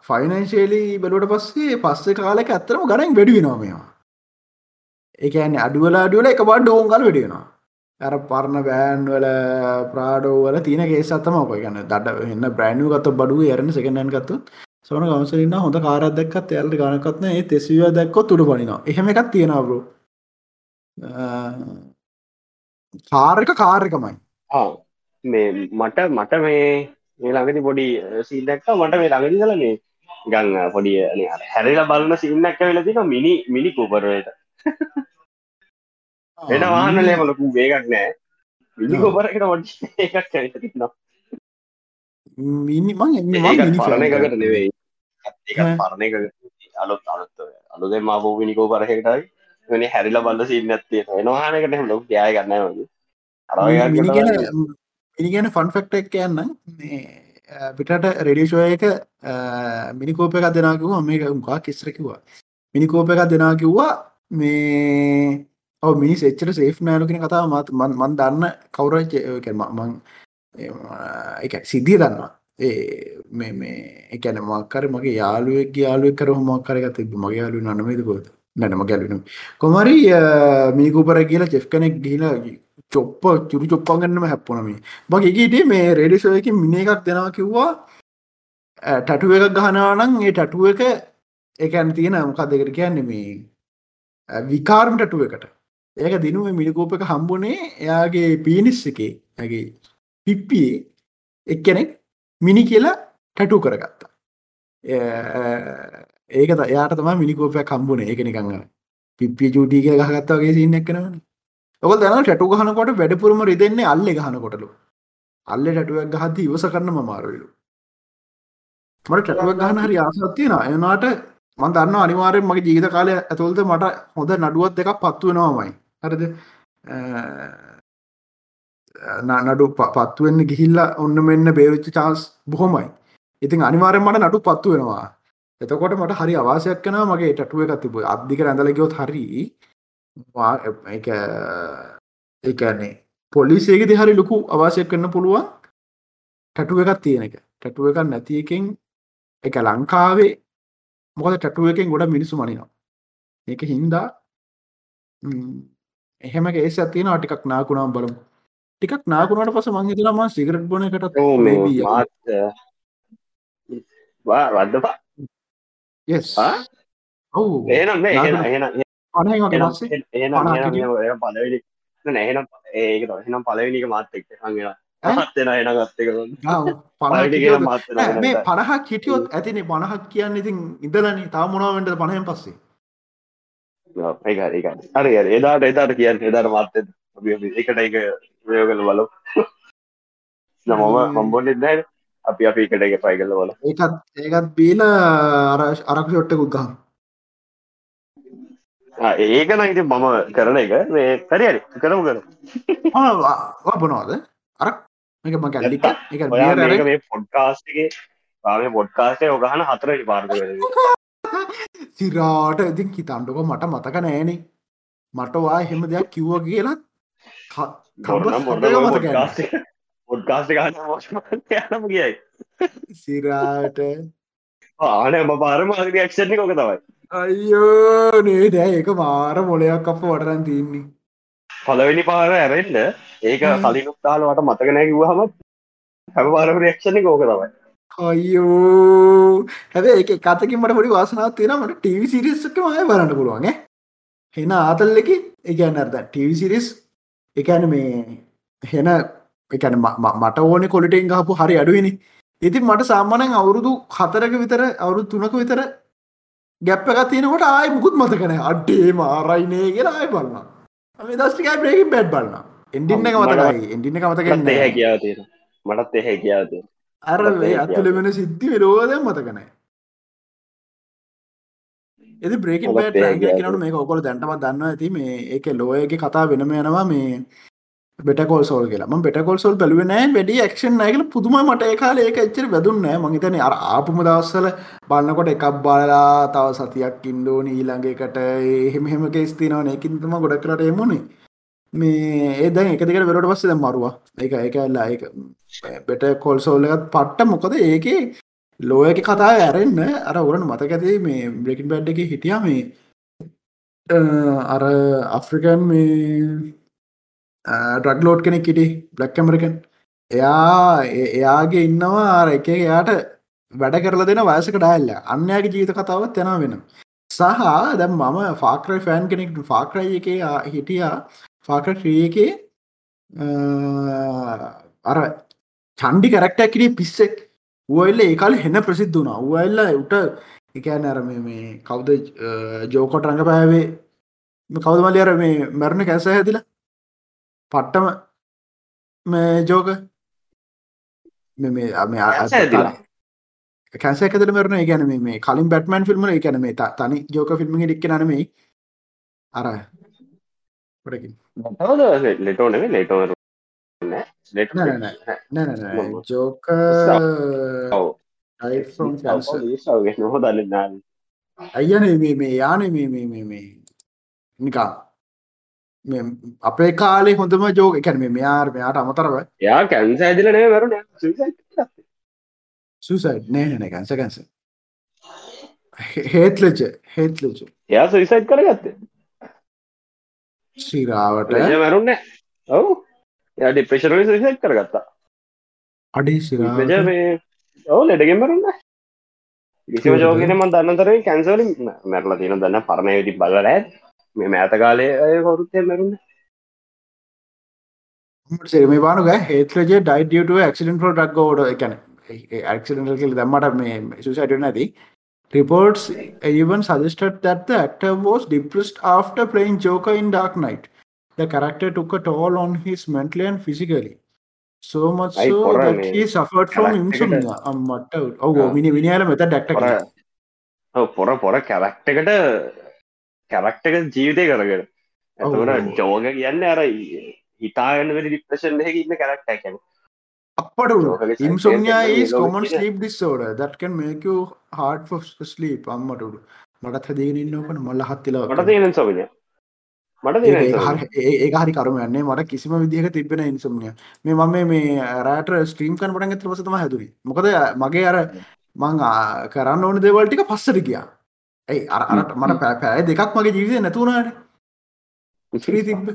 ෆයිනන්ශේලී බලුවට පස්සේ පස්සේ කාලෙක ඇත්තරම ගරෙන් වැඩි වෙනවා මේවා. ඒකන්න අඩුවලා අඩුවල එක බඩ ඕෝන්ගල් වැඩියෙනවා ඇර පරණ බෑන්වල ප්‍රාඩෝවල තියන කේසත්තම ඔක. ගන්න දඩ එන්න බ්‍රෑන්ු ගත බඩු යරන සකනන් ගත්තු සොන කවසලන්න හොඳ කාරදක්ත් ඇල්ට ගනකත්න ඒ තෙසිව දැක්කො තුඩු පනිනවා එහෙම එකක් තියෙනවරු කාරක කාර්යකමයි මේ මට මට මේ මේ ළඟති පොඩි සීදක්ක මට මේ ළඟදි කල මේ ගං පොඩිය හැරිලා බලන්න සින්නක්ක වෙලතික මිනි මිනි කූපරයට වෙන වාහනලේ මලකු වේගක් නෑ. මිනි කෝපරකට ොඩ එකක් කැ මිනි පරණ එකකට නෙවෙයි. පරණ එක අලොත් අලොත් අලුද මාපු විනිකෝ පරහකටයි වෙන හැරිල බල්ල සින්න ඇත්තේ වෙනවාහනකට ලොක් යාය ගන්න මිනිගැන ෆන්ෆෙක්ට එක් කියන්න පිටට රෙඩිෂෝ එක මිනිකෝප එකක් දෙනාකිව මේක උකා කිස්රකිවා මිනිකෝප එකක් දෙනා කිව්වා. මේ ඔව මිනිස් එච්චර සේෆ් නෑලුකෙන කතා මත් මන් දන්න කවුරච මං එක සිද්ධිය දන්නවා. ඒ මේ මේ එකන මක්කර මගේ යාලුවෙක් යාලුවක් කර මක්කරගත මගේ යාලු නනමේදකොත් නැනම ගැලුණු කොමරි මීකුපර කියලා චෙෆ් කෙනෙක් ගිලා චොප්ප චුරු චොප්පගන්නම හැප්පුනමේ මගේගේට මේ. රේඩිසෝයකින් මිනි එකක් දෙෙනවා කිව්වා. ටටුව එකක් ගහනවානං ඒ ටටුව එක එකැන තියෙන මොකක් දෙකට කියන්නේ මේ විකාර්ම ටටුව එකට. ඒක දිනුව මිනිකෝප එක හම්බුනේ එයාගේ පීනිස් එකේ. ඇගේ පිප්පියේ එක්කෙනෙක් මිනි කියලා ටැටු කරගත්තා. ඒක යාට තම මිනිකෝපයක් කම්බුණ ඒක නිකං පිප්පිය චූටී කිය ගහගත්තාගේ සින්න එක්කනවන ඔක දන ටැටු ගහනකොට වැඩපුරම රිදෙන්නේ අල්ල ගහනකොටලු. අල්ල ටැටුවක් ගහද ඉවස කරන්න මාරුවලු මට ටැටුවක් ගහන හරි ආසත්තියෙන එනාට මන් දන්න අනිවාරයෙන් මගේ ජීවිත කාලය ඇතුළද මට හොඳ නඩුවත් එකක් පත්ව වෙනවාමයි. හරද? නඩු පත්තුවෙන්න ගිහිල්ල ඔන්න මෙන්න බේවිච්ච චාන්ස් බොහොමයි. ඉතින් අනිවාරෙන් මට නඩු පත්තු වෙනවා. එතකොට මට හරි අවාසයක් කන මගේ ටටුව එක තිබ අධික ඇඳලගයොත් හරි ඒකන්නේ පොලිසේක දිහරි ලොකු අවාසයක් කරන්න පුළුවන් ටටුව එකක් තියෙන එක. ටටුව එකක් නැති එකෙන් එක ලංකාවේ මොකද ටටුව එකෙන් ගොඩ මිනිසු මනිනවා. ඒක හින්දා එහෙම ඒස තියෙන ටිකක් නාකුණම් බලමු. ටිකක් නාකුණට පස මංහිතලම සිගරට් බොන එකට වදපා ඔවු. ඒනම් නැහෙනම් ඒක එහෙනම් පලවෙනික මාත්තෙක් හඟලා මේ පණහක් හිටියොත් ඇතිනේ. පණහක් කියන්න ඉතින් ඉදලන තා මොනාවට පණහෙන් පස්සේ ඒ හරි එදාට එදාට කියන්න එදාට මාත්ත එකට එක ප්‍රයෝගල බලු නමම මම්බොන්නෙත් දැ අපි අපි එකට එක පයි කල බල ඒකත් ඒකත් බීල අරක් ෂොට්ටකුත් ගහ ඒක නයිති මම කරන එක. මේ හරිරි කරමු කර බොනවාද? අරක් එක ම ගැල්ලික එක මේ පොඩ්කාස්ටගේ පාම පොඩ්කාස්ටය ඔගහන හතරට පාර්ග <laughs> සිරාට ඉතින් හිතන්ඩක මට මතක නෑනේ. මටවා එහෙම දෙයක් කිව්ව ගන්න යනම කියයි සිරාට. ආන පාරම ක්ෂණ කොක තමයි. අයියෝ නේ දැ ඒක මාර මොලයක් අප වටරන් තියන්නේ. පලවෙනි පාර ඇරෙන්ඩ ඒක කලිනුත්තාලවට මතකනෑ කිවහම හැම පාරම රක්ෂණ කෝක තමයි අයියෝ. හැද එක කතකින් මට පොඩි වාසනාව තියෙන මට ටීවි සිරිස්සක මය බලන්න පුළුවන් හෙන ආතල්ලෙක එකන්න අර්ද ටීවි සිරිස් එකන මේ හෙන එකන මට ඕන කොලිටෙන් ගහපු හරි අඩුවනි. ඉතින් මට සාමානයෙන් අවුරුදු හතරක විතර අවුරුදු තුනක විතර ගැප්ප එක තියෙනකොට ආය මුකුත් මතකන අඩ්ඩේ මාරයිනේ කියලා ආය බලන්න මේ දස්ටිකයි බ්‍රේකින් බැඩ් බලන්න එන්ඩින්න එක මතකයි. එන්ඩින්න එක මතක කියාව තියෙන මටත් එහ කියාව තියෙන අර අතුල වෙන සිද්ධි විරෝධය මතකනෑ එති බ්‍රේක නට මේ ඔකොල දැන්ටම දන්න ඇති මේ ඒක ලෝයගේ කතා වෙනම යනවා මේ බෙටකොල් සෝල් කියලා. බෙටකොල් සෝල් බැලුවනෑ වැඩි ක්ෂන් නෑකල පුදුම මට කාල ඒක එච්චර වැදුන්නෑ මහිතන අර ආපුම දවස්සල බන්නකොට එකක් බලලා තව සතියක් ඉන්ඩෝන ඊළඟකට එහෙම හෙම කෙස්තිනවන එකින්තම ගොඩක් කරට එමුණේ මේ ඒ දැන් එක දෙකට වෙරට පස්සේ දැන් මරුවා. ඒක ඒක ඇල්ලා ඒක බෙට කොල් සෝල් එකත් පට්ට මොකද ඒකේ ලෝයක කතා ඇරෙන්න්න අර ඔරන මතකැති මේ බ්‍රෙකින් බැඩ් එක හිටිය මේ අර අෆ්‍රිකන් මේ ඩ්‍රග්ලෝඩ් කෙනෙක් හිටි බ්ලක් ඇමරිකන් එයා එයාගේ ඉන්නවා ආර එක එයාට වැඩ කරල දෙන වයසක ඩයිල්ල. අන්‍යගේ ජීවිත කතාවත් යන වෙන සහ දැම් මම ෆාක්‍රයි ෆෑන් කෙනෙක් ෆාක්‍රයි එක හිටියා. ෆාක්‍ර ්‍රිය එකේ අර චන්ඩි කරක්ටැකිරේ පිස්සෙක් උවල්ල ඒකාල හෙන්න ප්‍රසිද්ධ වුණා. උවල්ල උට එකෑන අර මේ කවුද ජෝකොට රඟ පෑවේ කවුදමලි අර මේ මැරණ කැස හැදිලා? පට්ටම මේ ජෝක? කැසකතල මරන ගැන මේ කලින් බැටමන් ෆිල්ම් එකැන මේ තනි ජෝක ෆිල්ම් ඩික්ක නමයි. අර පොඩකින් ලෙටෝන ලෙටෝ ජෝක නොහොදන්න අයන මේ යාන මේ නිකා අපේ කාලේ හොඳම ජෝක එකැන මේ මෙයාර මෙයාට අමතරව යා කැන්ස ඇදිලනය වරුණ සුසයිඩ් නෑ න කැන්ස කැන්ස හේත්ලච හේත්ලච එයා සවිසයිට් කරගත්තේ සිරාවට මරුන්න ඔවු. යා ඩිප්‍රේශරලි සවිසයිට් කරගත්තා. අඩි සිරා මේ ඔව ලෙඩගෙන් මරුන්න විසිම ජෝගෙන ම දන්නතර කැන්සලින් මැරලා තියෙන දන්න පරණය විදි බල ඇත් මේ මෑත කාලය හොරුත්තය මැරුන්න සෙරම බානුග හේත්‍රජ ඩයිඩියට ක්සිඩන් ෝ ඩක් ෝඩ එකන ඇක්සිඩල් කියල දම්මට මේ සුසයිට නැති reports even suggested that the actor was depressed after playing Joker in Dark Knight. The character took a toll on his mentally and physically. So much so that he suffered from insomnia. අම්මට ඔව. මිනි විනිහල මෙත doctor ඔව්, පොර පොර character එකට character එක ජීවිතය කරගෙන ඔව්. ජෝග කියන්න අර හිතාගන්න වැඩි ඩිප්‍රශන් එක ඉන්න character a common killer. sleep disorder that can make you hard for sleep. අම්මට උඩු මටත් හදගෙන ඉන්නකන මල්ල හත්තිලා මට තියෙන සොමිය මට ඒ- හරි කරමයන්නේ මට කිසිම විදිහක තිබෙන ඉන්සම්නිය මේ මම මේ රෑට ස්ට්‍රීම් කන පටන් ඇත පසතම හැදුවි. මොකද මගේ අර මං කරන්න ඕන දෙවල්ටික පස්සට ගියා. ඇයි අර අරට මට පෑ දෙකක් මගේ ජීවිතය නැතුුණට ශ්‍රී තිබ්බ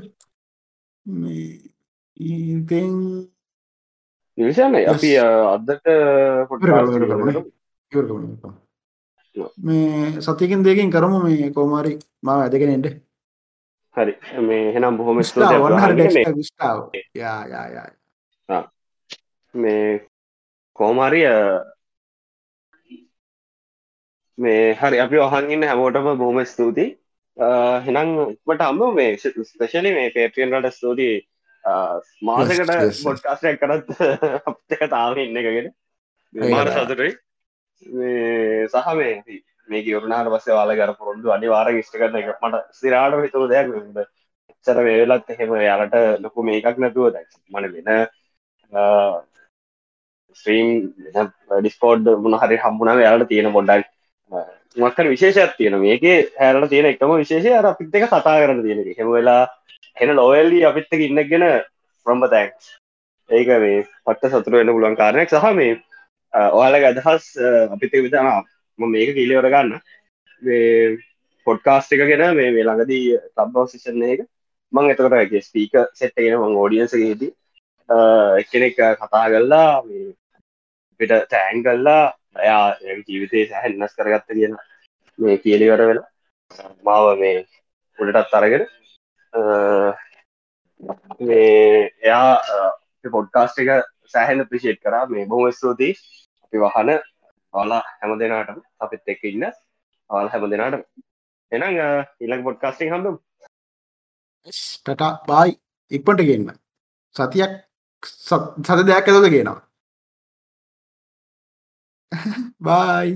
මේ ඉතින් නිවිසන්න අපි කරමු. මේ සතියකින් දෙකින් කරමු මේ කෝමාරි. මාව ඇදගෙනෙන්ට හරි. මේ හෙනම් බොහොම මේ කෝමාරිය මේ හරි අපි ඔහන්ගන්න හැමෝටම බොහොම ස්තුතියි. හෙනංට අම්ම මේ ස්පෙශලි මේ පේටියන්ට ස්තුතියි මාසකට. බොඩ්කාස්ටක් කරත් අපක තාම ඉන්න එකගෙන මාර. සතුටයි මේ සහ මේ මේ ගවරුණාට පස්සේ වාල ගර පොරොන්දු අනිවාර ෂ්ට කරන එක මට සිරාට හිතුව දෙයක් ද චර වේලත් එහෙම යාලට ලොකු මේකක් නැතුව දැ මන වෙන ස්ත්‍රීම් ඩිස්කෝඩ් මුණ හරි හම්බුණාව යාලට තියෙන පොඩ්ඩක් මක්කර විශේෂයක් තියෙන මේක හැරට තියෙන එකම විශේෂය අර අපිත් එක කතා කරන්න තියෙන එක. එහෙම වෙලා හෙන ලෝයල්ලි අපිත් එක ඉන්නගෙන ප්‍රම්බ තැක්ස් ඒක මේ පට්ට සතුර වෙන්න පුළුවන් කාරණයක් සහ මේ ඔයාලක අදහස් අපිත විතන ම මේක කිලිවර ගන්න. පොඩ්කාස්ට එක ගෙන මේ මේ ළඟදී ලබ්බව සිෂන එක මං එතකට ස්පීක සෙට්ගෙන මං ෝඩියන්සගේදී එකනෙක් කතා කල්ලා මේ පිට තෑන් කල්ලා එයා ඒ ජීවිතය සැහැන්නස් කරගත්ත කියන මේ කියලිවර වෙලා මාව මේ උඩටත් අරගෙන මේ එයා පොඩ්කාස්ට එක සෑහෙන ප්‍රිෂේට් කරා. මේ බොහම ස්තුතියි. අපි වහන ඔලා හැම දෙනාටම අපිත් එක්ක ඉන්න ඔල් හැම දෙනාට එනම් ඉලක් පොඩ්කාස්ටිං හම්බම්. ටටා බායි ඉක්පට ගන්න. සතියක් සත දෙයක් ඇතද කියනවා බයි